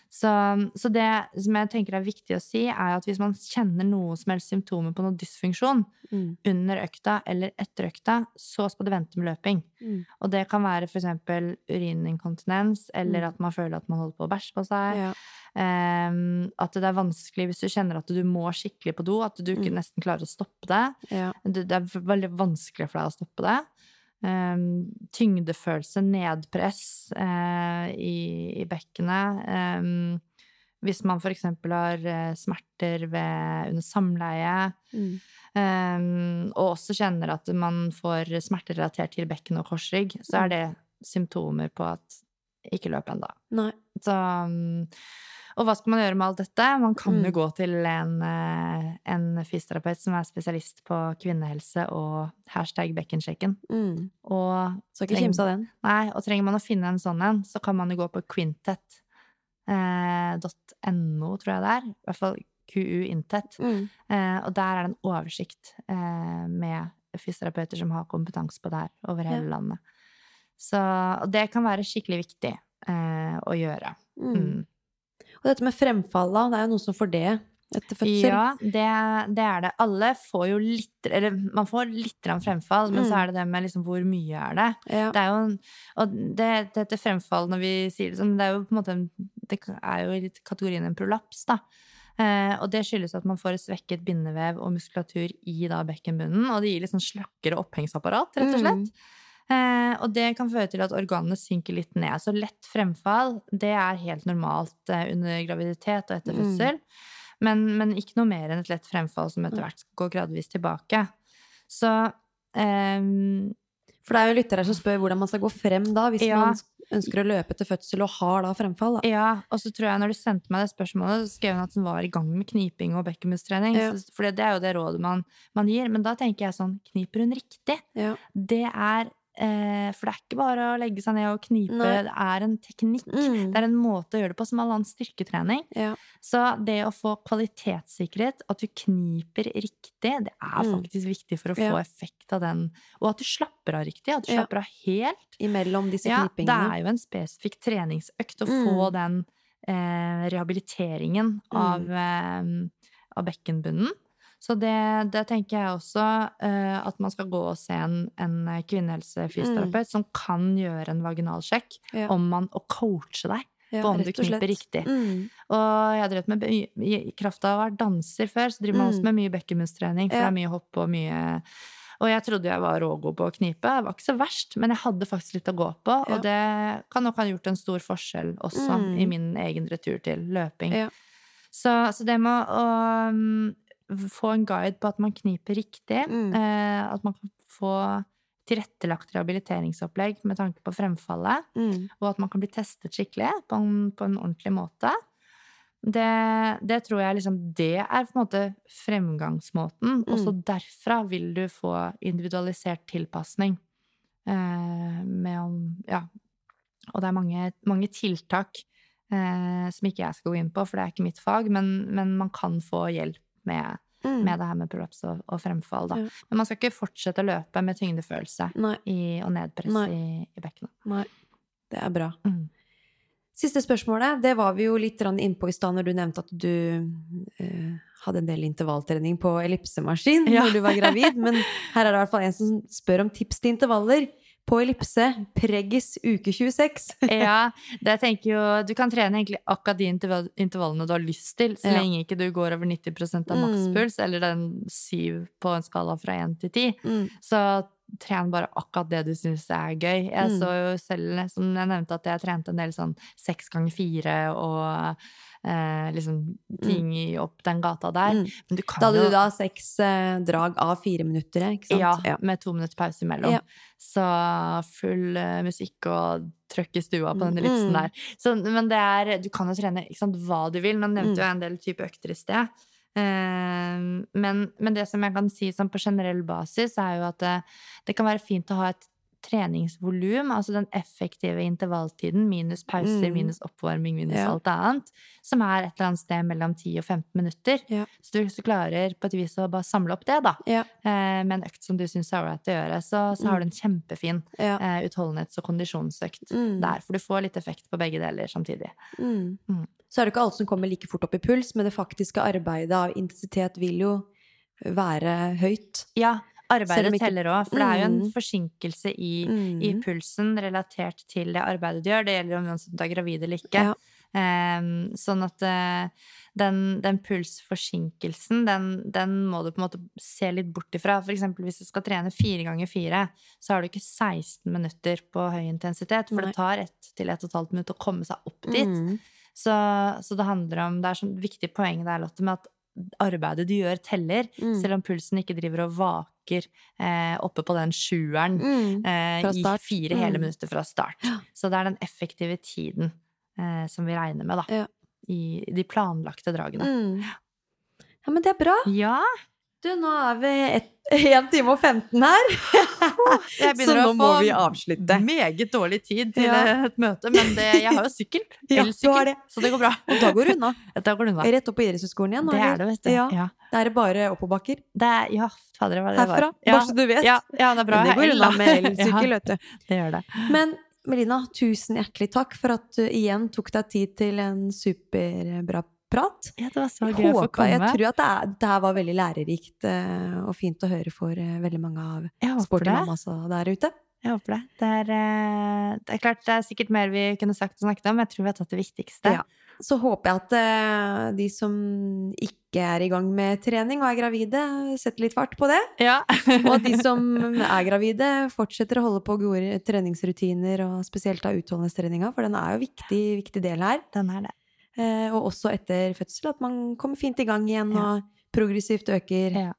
Så, så det som jeg tenker er viktig å si, er at hvis man kjenner noe som helst symptomer på noe dysfunksjon Mm. under økta eller etter økta, så skal du vente med løping. Mm. Og det kan være eksempel urininkontinens, eller Mm. at man føler at man holder på å bæsje på seg. Ja. Ehm, at det er vanskelig hvis du kjenner at du må skikkelig på do, at du ikke Mm. nesten klarer å stoppe det. Ja. Det, er veldig vanskelig for deg å stoppe det. Um, tyngdefølelse, nedpress uh, i, i bekkenet. Um, hvis man eksempel har uh, smerter ved, under samleie. Mm. Um, og også kjenner at man får smerter relatert til bekken og korsrygg, så er det symptomer på at ikke løp ennå. Så, og hva skal man gjøre med alt dette? Man kan jo Mm. gå til en, eh, en fysioterapeut som er spesialist på kvinnehelse og hashtag bekkensjekken. Mm. Og, Skal ikke kimse av den. nei, og trenger man å finne en sånn en, så kan man jo gå på quintet.no, Eh, tror jeg det er. I hvert fall QU Intet. Mm. Eh, og der er det en oversikt eh, med fysioterapeuter som har kompetanse på det her over hele landet. Så og det kan være skikkelig viktig eh, å gjøre. Mm. Mm. Og dette med fremfall, da. Det er jo noen som får det etter fødsel. Ja, det, det er det. Alle får jo litt Eller man får litt fremfall, men Mm. så er det det med liksom hvor mye er det. Ja. Det er jo Og det, det heter fremfall når vi sier det sånn, det er jo på en måte Det er jo i kategorien en prolaps, da. Eh, og det skyldes at man får et svekket bindevev og muskulatur i da bekkenbunnen, og det gir litt sånn slakkere opphengsapparat, rett og slett. Eh, og det kan føre til at organene synker litt ned. Så lett fremfall, det er helt normalt eh, under graviditet og etter Mm. fødsel. Men, men ikke noe mer enn et lett fremfall som etter hvert går gradvis tilbake. Så ehm, For det er jo lyttere som spør hvordan man skal gå frem da, hvis Ja. man ønsker å løpe til fødsel og har da fremfall. Da. Ja, og så tror jeg når du sendte meg det spørsmålet, så skrev hun at hun var i gang med kniping og bekkenbunnstrening. Ja. For det er jo det rådet man, man gir. Men da tenker jeg sånn, kniper hun riktig? Ja. Det er eh, For det er ikke bare å legge seg ned og knipe, Nei. det er en teknikk. Mm. Det er en måte å gjøre det på, som all annen styrketrening. Ja. Så det å få kvalitetssikkerhet, at du kniper riktig, det er Mm. faktisk viktig for å Ja. få effekt av den. Og at du slapper av riktig, at du Ja. slapper av helt. Imellom disse Ja, det er jo en spesifikk treningsøkt å Mm. få den eh, rehabiliteringen av, eh, av bekkenbunnen. Så det, det tenker jeg også uh, at man skal gå og se en, en kvinnehelsefysioterapeut som kan gjøre en vaginalsjekk Mm. Ja. om man, og coache deg Ja, på om du kniper riktig. Mm. Og jeg har drevet med, i, kraft av å være danser før, så driver man Mm. også med mye bekkenmunnstrening, for Ja. det er mye hopp og mye Og jeg trodde jeg var rågod på å knipe. Jeg var ikke så verst, men jeg hadde faktisk litt å gå på. Ja. Og det kan nok ha gjort en stor forskjell også Mm. i min egen retur til løping. Ja. Så, så det med å um, få en guide på at man kniper riktig, Mm. eh, at man kan få tilrettelagt rehabiliteringsopplegg med tanke på fremfallet, Mm. og at man kan bli testet skikkelig på en, på en ordentlig måte. Det, det tror jeg liksom Det er på en måte fremgangsmåten. Og så derfra vil du få individualisert tilpasning. Eh, med om Ja. Og det er mange, mange tiltak eh, som ikke jeg skal gå inn på, for det er ikke mitt fag, men, men man kan få hjelp med, Mm. med det her med prolaps og, og fremfall. Da. Ja. Men man skal ikke fortsette å løpe med tyngdefølelse i, og nedpress Nei. i, i bekkenet. nei. Det er bra. Mm. Siste spørsmålet, det var vi jo litt innpå i stad når du nevnte at du eh, hadde en del intervalltrening på ellipsemaskin Ja. når du var gravid. Men her er det i hvert fall en som spør om tips til intervaller. På ellipse, preggis uke 26. ja, det tenker jo Du kan trene egentlig akkurat de intervallene du har lyst til, så lenge ikke du går over 90% av Mm. makspuls, eller den syv på en skala fra én til ti. Mm. Så tren bare akkurat det du syns er gøy. Jeg Mm. så jo selv, som jeg nevnte, at jeg trente en del sånn seks ganger fire og eh, liksom ting mm. opp den gata der. Mm. Men du kan Da hadde jo du da seks eh, drag av fire minutter, ikke sant? Ja, med to minutter pause imellom. Ja. Så full eh, musikk og trøkk i stua på den Mm. der. Så, men det er Du kan jo trene sant, hva du vil. Nå nevnte Mm. jo en del type økter i sted. Eh, men, men det som jeg kan si sånn på generell basis, er jo at det, det kan være fint å ha et treningsvolum, altså den effektive intervalltiden, minus pauser, Mm. minus oppvarming, minus Ja. alt annet, som er et eller annet sted mellom 10 og 15 minutter. Ja. Så du klarer på et vis å bare samle opp det, da Ja. eh, med en økt som du syns er ålreit å gjøre, så, så har du en kjempefin eh, utholdenhets- og kondisjonsøkt Mm. der. For du får litt effekt på begge deler samtidig. Mm. Mm. Så er det ikke alt som kommer like fort opp i puls, men det faktiske arbeidet av intensitet vil jo være høyt. Ja, arbeidet ikke- teller òg, for det er jo en Mm. forsinkelse i, Mm. i pulsen relatert til det arbeidet du gjør. Det gjelder om du er gravid eller ikke. Ja. Um, sånn at uh, den, den pulsforsinkelsen, den, den må du på en måte se litt bort ifra. For eksempel hvis du skal trene fire ganger fire, så har du ikke 16 minutter på høy intensitet, for Nei. det tar ett til ett og et halvt minutt å komme seg opp dit. Mm. Så, så det handler om Det er sånn viktig poeng der, Lotte, med at arbeidet du gjør, teller. Mm. Selv om pulsen ikke driver og vaker eh, oppe på den sjueren Mm. eh, i fire hele Mm. minutter fra start. Så det er den effektive tiden eh, som vi regner med, da. Ja. I de planlagte dragene. Mm. Ja, men det er bra. Ja! Du, nå er vi 1 time og 15 her. Så nå må vi avslutte. meget dårlig tid til Ja. et møte, men det, jeg har jo sykkel. Ja, Elsykkel, det. så det går bra. Og da går du unna. Da går du unna. Rett opp på idrettshøyskolen igjen. Det er det, vet du. Ja. Ja. Da er det bare oppoverbakker. Det er, ja, fader, det var. Herfra, Ja. bare så du vet. Ja, ja, det er bra. Men det går unna med elsykkel, Ja, vet du. det gjør det. Men Melina, tusen hjertelig takk for at du igjen tok deg tid til en superbra prat. Ja, det var så gøy å få komme. jeg tror at det, er, det her var veldig lærerikt uh, og fint å høre for uh, veldig mange av sporty mammas der ute. Jeg håper det. Det er, uh, det er klart det er sikkert mer vi kunne sagt og snakket om, men jeg tror vi har tatt det viktigste. Ja. Så håper jeg at de som ikke er i gang med trening og er gravide, setter litt fart på det. Ja. Og at de som er gravide, fortsetter å holde på gode treningsrutiner, og spesielt av utholdenhetstreninga, for den er jo en viktig, viktig del her. Den er det. Eh, og også etter fødsel, at man kommer fint i gang igjen Ja. og progressivt øker, Ja.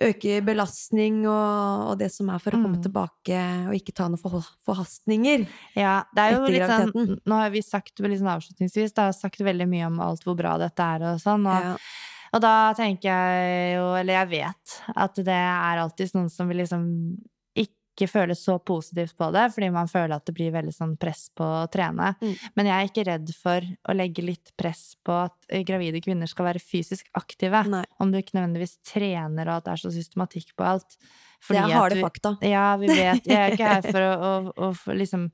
øker belastning og, og det som er for å komme Mm. tilbake og ikke ta noen for, forhastninger. Ja, det er jo Etter litt sånn graviditeten. Nå har vi sagt litt sånn avslutningsvis da, sagt veldig mye om alt hvor bra dette er og sånn, og, Ja. og da tenker jeg jo, eller jeg vet, at det er alltid noen som vil liksom ikke føle så positivt på det, fordi man føler at det blir veldig sånn press på å trene. Mm. Men jeg er ikke redd for å legge litt press på at eh, gravide kvinner skal være fysisk aktive. Nei, Om du ikke nødvendigvis trener, og at det er så systematikk på alt. det er harde vi- fakta. ja, vi vet. Jeg er ikke her for å, å, å liksom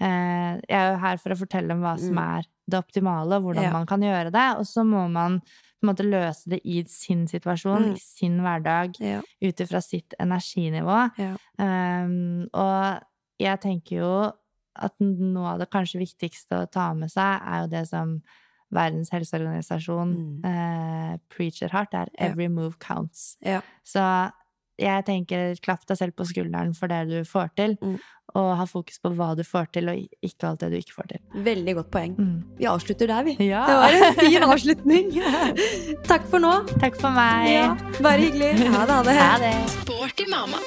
eh, Jeg er jo her for å fortelle om hva som Mm. er det optimale, og hvordan Ja. man kan gjøre det. Og så må man måte løse det i sin situasjon, Mm. i sin hverdag, Ja. ut ifra sitt energinivå. Ja. Um, og jeg tenker jo at noe av det kanskje viktigste å ta med seg, er jo det som Verdens helseorganisasjon Mm. eh, preacher hardt, er. 'every move counts'. Ja. Så jeg tenker klapp deg selv på skulderen for det du får til, Mm. og ha fokus på hva du får til, og ikke alt det du ikke får til. Veldig godt poeng. Mm. Vi avslutter der, vi. Ja. Det var en fin avslutning. Takk for nå. Takk for meg. Ja, bare hyggelig. Ha det. Ha det. Ha det. Sporty mamma.